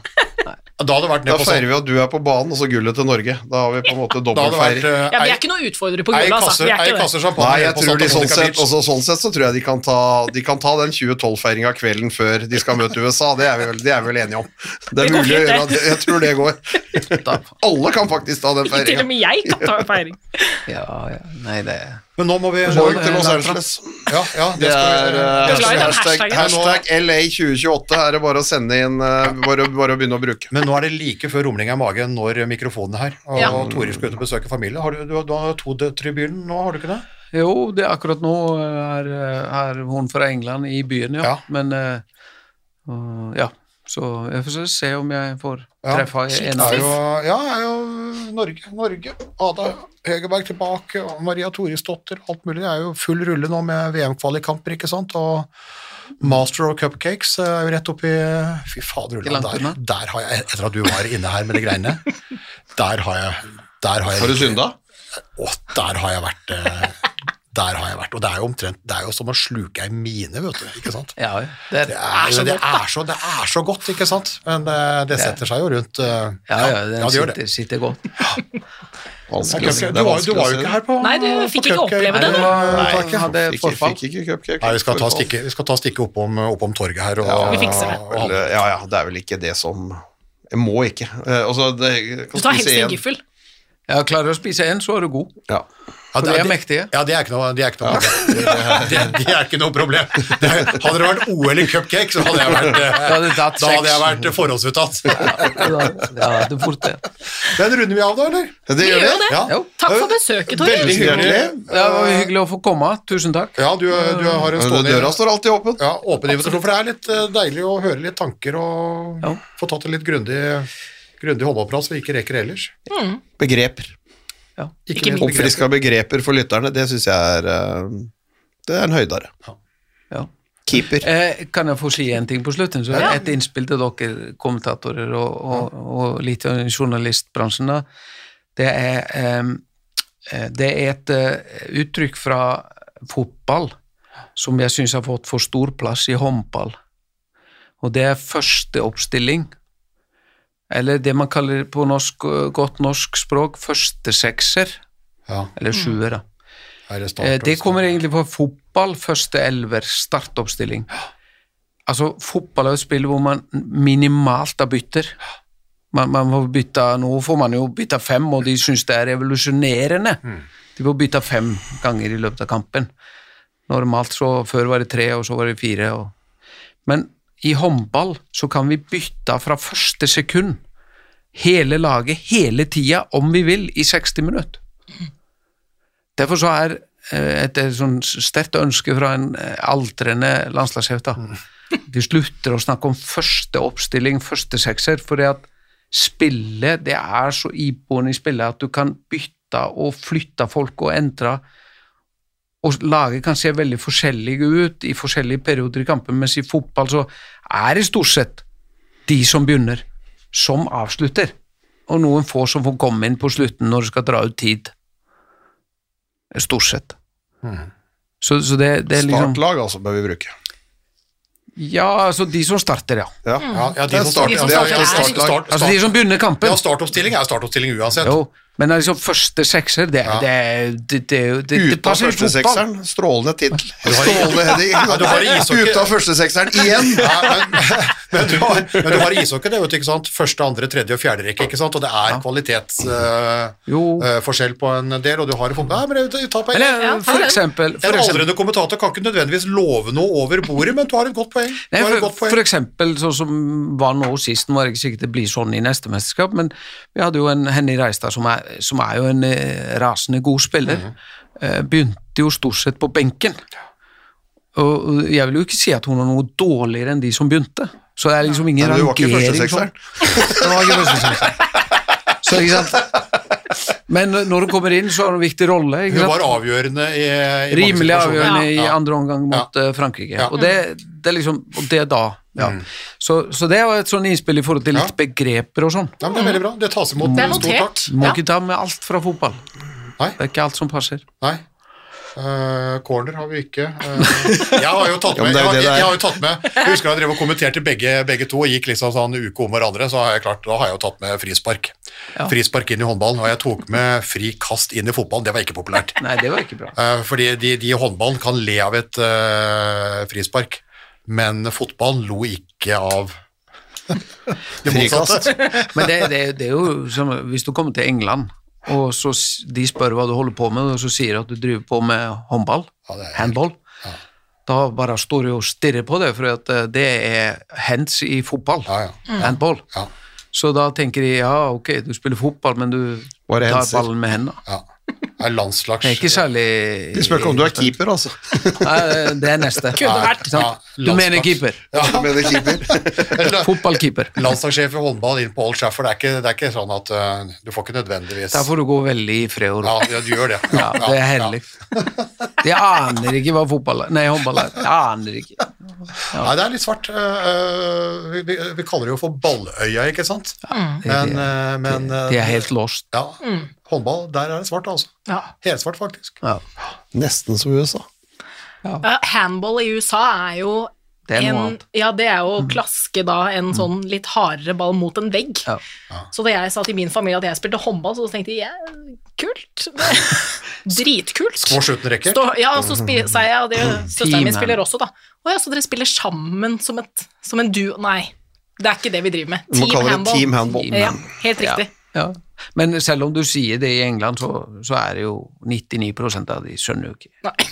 Da hadde det vært Da ned på feirer vi at du er på banen, og så gullet til Norge. Da har vi på en måte Da dobbeltfeiring. Uh, Ja, Vi er ikke noe utfordrere på gullet, altså. Vi er ikke kasser, det. Nei, jeg tror de sånn sett, også, sånn sett så tror jeg de kan ta, de kan ta den 2012-feiringa kvelden før de skal møte USA. Det er vi vel, de er vel enige om. Det er Det mulig å gjøre, det. jeg tror det går. Alle kan faktisk ta den Til og med jeg kan ta en feiring. Ja, ja. Nei, det Men nå må vi Borg til Los. Angeles. Ja, ja, det Det er uh, hashtag, hashtag LA2028 er det bare å sende inn, uh, bare, bare å begynne å bruke. Men nå er det like før rumlinga i magen når mikrofonen er her, og Ja. Tore skal ut og besøke familie. Har du, du, du har to døtre i byen nå, har du ikke det? Jo, det er akkurat nå er, er hun fra England i byen, ja. Ja. Men eh, uh, ja, så jeg får se om jeg får treffe ja. en av dem. ja, er jo Norge, Norge. Ada Hegerberg tilbake, og Maria Torisdottir, alt mulig. Det er jo full rulle nå med VM-kvalikkamper, ikke sant? Og Master of Cupcakes er jo rett oppi Fy fader, Ulland, der, der har jeg, etter at du var inne her med de greiene, der har jeg der har jeg, Har du synda? Å, der har jeg vært eh, Der har jeg vært. Og det er jo omtrent Det er jo som å sluke ei mine, vet du. Ikke sant? Ja, ja. det er Det er, så det, godt, er så, det er så godt, ikke sant? Men eh, det setter seg jo rundt uh, Ja, ja, det gjør sitter, sitter godt. Vanskelig. Du var, du var jo ikke her på Nei, du fikk ikke oppleve det, Nei, ja. hadde forfall. fikk ikke cupcake. Nei, vi skal ta stikket, vi skal ta stikket oppom, oppom torget her. Og, Ja, Vi fikser det. Ja, ja, det er vel ikke det som Jeg må ikke. Altså, det, Du tar helst en gyffel giffel. Ja, klarer du å spise en, så er du god. Ja. Ja, For de er mektige. Ja, de er ikke noe, de er ikke noe problem. De, de er ikke noe problem. Det hadde det vært OL i cupcake, så hadde jeg vært, eh, da hadde jeg vært forhåndsuttatt. Ja, det er fort det. Den runder vi av da, eller? Det Vi gjør vi. det. Ja. Takk for besøket, Toril. Veldig hyggelig. Det var hyggelig å få komme. Tusen takk. Ja, du, du har en stående Døra står alltid åpen. ja, åpen invitasjon, for det er litt eh, deilig å høre litt tanker og Ja. få tatt en litt grundig, grundig håndballprat som vi ikke rekker ellers. Begreper. Ikke minst. Oppfriska begreper for lytterne, det syns jeg er eh, Det er en høydare. Ja. Keeper. Eh, kan jeg få si en ting på slutten? Så Ja. Et innspill til dere kommentatorer og, og, og litt av journalistbransjen. da. Det er, eh, det er et uh, uttrykk fra fotball som jeg syns har fått for stor plass i håndball. Og det er første oppstilling. Eller det man kaller på norsk, godt norsk språk første sekser, Ja, eller sjuer. da. start, Eh, Det kommer egentlig fra fotball, første elver, startoppstilling. Altså, fotball er et spill hvor man minimalt har bytter. Man, man får bytte, nå får man jo bytte fem, og de syns det er revolusjonerende. De får bytte fem ganger i løpet av kampen. Normalt så før var det tre, og så var det fire. Og... Men i håndball så kan vi bytte fra første sekund hele laget hele tida, om vi vil, i 60 minutter. Derfor så er eh, et, et sånn sterkt ønske fra en eh, aldrende landslagssjef da. De slutter å snakke om første oppstilling, første sekser, for det at spillet, det er så iboende i spillet at du kan bytte og flytte folk og endre, og laget kan se veldig forskjellige ut i forskjellige perioder i kampen, mens i fotball så er det stort sett de som begynner, som avslutter, og noen få som får komme inn på slutten når det skal dra ut tid. Stort sett. Så, så det, det er liksom Startlag, altså, bør vi bruke. Ja, altså de som starter, ja. Ja. Ja, ja, de som starter, starter, det er ja, er, start- start, start- Altså de som begynner kampen. Ja, startoppstilling er startoppstilling uansett. Jo, men liksom første sekser, det, Ja. det, det, det, det, det, det Ute av første sekseren, strålende tittel. Strålende heading. Ja, du har Ute av førstesekseren igjen! Ja, men, Men du har, men du har ishockey, det er jo ikke sant? Første, andre, tredje og fjerde rekke, ikke sant? Og det er kvalitetsforskjell uh, uh, på en del, og du har fotball. Nei, men jeg tar poeng. Eller for ta eksempel, for En aldrende kommentator kan ikke nødvendigvis love noe over bordet, men du har et godt poeng. Nei, for, godt poeng. for eksempel sånn som var nå sist, nå er det ikke sikkert det blir sånn i neste mesterskap, men vi hadde jo en Henny Reistad som er, som er jo en eh, rasende god spiller. mm. Eh, begynte jo stort sett på benken. Og jeg vil jo ikke si at hun er noe dårligere enn de som begynte. Så det er liksom ingen rangering. du var ikke førstesekseren. Så ikke sant? Men når hun kommer inn, så har hun en viktig rolle. Ikke Hun var avgjørende i, i Rimelig avgjørende i andre omgang mot ja. Frankrike. Ja. Og det, det er liksom og det da. Ja. Så, så det var et sånn innspill i forhold til litt Ja. begreper og sånn. Ja, men det er veldig bra. Det tas imot Det er notert. Må ikke ta med alt fra fotball. Nei. Det er ikke alt som passer. Nei. Eh, corner har vi ikke. Uh, jeg har jo tatt med jeg, jeg, har jo tatt med Jeg husker jeg drev og kommenterte begge, begge to og gikk liksom sånn uke om hverandre, så har jeg klart, da har jeg jo tatt med frispark. Ja. Frispark inn i håndballen, og jeg tok med fri kast inn i fotballen. Det var ikke populært. Nei, det var ikke bra. Uh, fordi de, de i håndballen kan le av et frispark, men fotballen lo ikke av det motsatte. Men det, det, det er jo som hvis du kommer til England, og så de spør hva du holder på med, og så sier du at du driver på med håndball, Ja, det handball, da bare står du og stirrer på det, for at eh, det er hands i fotball. Ja, ja. Handball. Ja. Så da tenker de ja, ok, du spiller fotball, men du tar ballen med hendene. ja. Er landslags... Det er ikke særlig De spør ikke om du er keeper, altså. Nei, det er neste. Kunne vært. Ja, Du mener keeper. keeper. du mener keeper. Fotballkeeper. Landslagssjef i håndball inn på Old Trafford, det er ikke, det er ikke sånn at uh, du får ikke nødvendigvis Der får du gå veldig i fred og ro. ja, ja, du gjør det. Ja, det er hellig. De aner ikke hva fotball er. Nei, håndball er. De aner ikke. Nei, det er litt svart. eh, eh, vi, vi, vi kaller det jo for Balløya, ikke sant? Ja, Det, Men, uh, men de er eh, helt lost. Ja, håndball, der er det svart, altså. Ja. Helsvart, faktisk. Ja, Nesten som USA. Ja, handball i USA er jo det er noe en, annet. Mm. ja, det er jo klaske da en sånn litt hardere ball mot en vegg. Ja. Så da jeg sa til min familie at jeg spilte håndball, så tenkte jeg yeah, kult. Dritkult. Squash uten racket? Ja, og så spi- sa jeg, og det søsteren min spiller også, da. Å ja, så dere spiller sammen som, et, som en duo? Nei, det er ikke det vi driver med. Team handball. team handball. Ja, helt riktig. Ja. Men selv om du sier det i England, så, så er det jo 99% av de skjønner jo ikke. Nei.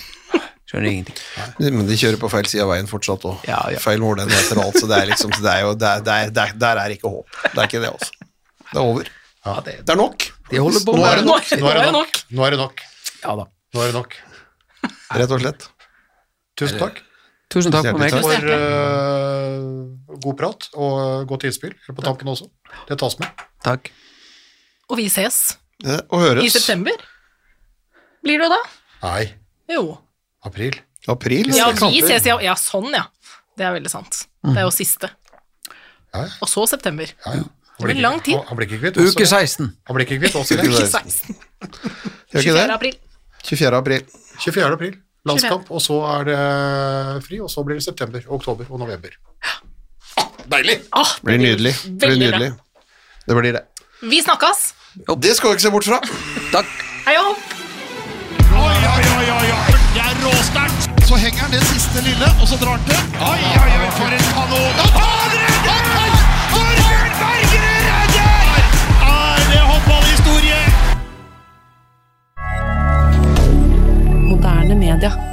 Skjønner ingenting. Men de kjører på feil side av veien fortsatt òg. Ja, ja. Feil målenheter og alt, så det er liksom så det er jo, det er, det er, det er, Der er ikke håp. Det er ikke det, altså. Det er over. Ja, det, Det er nok. de holder på Nå er Nå, nok. Nå er det nok. Nå er det nok. Ja da. Nå er det nok. Rett og slett. Tusen takk Tusen takk for meg. For uh, god prat og godt innspill på tampen også. Det tas med. Takk. Og vi ses Eh, Og høres. i september. Blir det da? Nei, Jo. april. April. Ja, vi ses, ja. Ja, sånn, ja. Det er veldig sant. Det er jo siste. Ja, ja. Og så september. Ja, ja. Det blir lang tid. Han, han blir ikke kvitt oss. Uke 16. Han blir ikke kvitt oss. i Uke det. 16. 24. april. 24. april. 24. april. Landskamp, og så er det fri, og så blir det september, oktober og november. Ah, deilig! Ah, Det blir nydelig. Det blir nydelig. Det blir det. Vi snakkes. Opp. Det skal vi ikke se bort fra. Takk. Hei opp. Oi, oi, oi, oi, oi. Det er råsterkt. Så henger han det siste lille, og så drar han til. Oi, oi, oi, for en kanon. Da tar han redder! Torbjørn det håndballhistorie? Moderne media.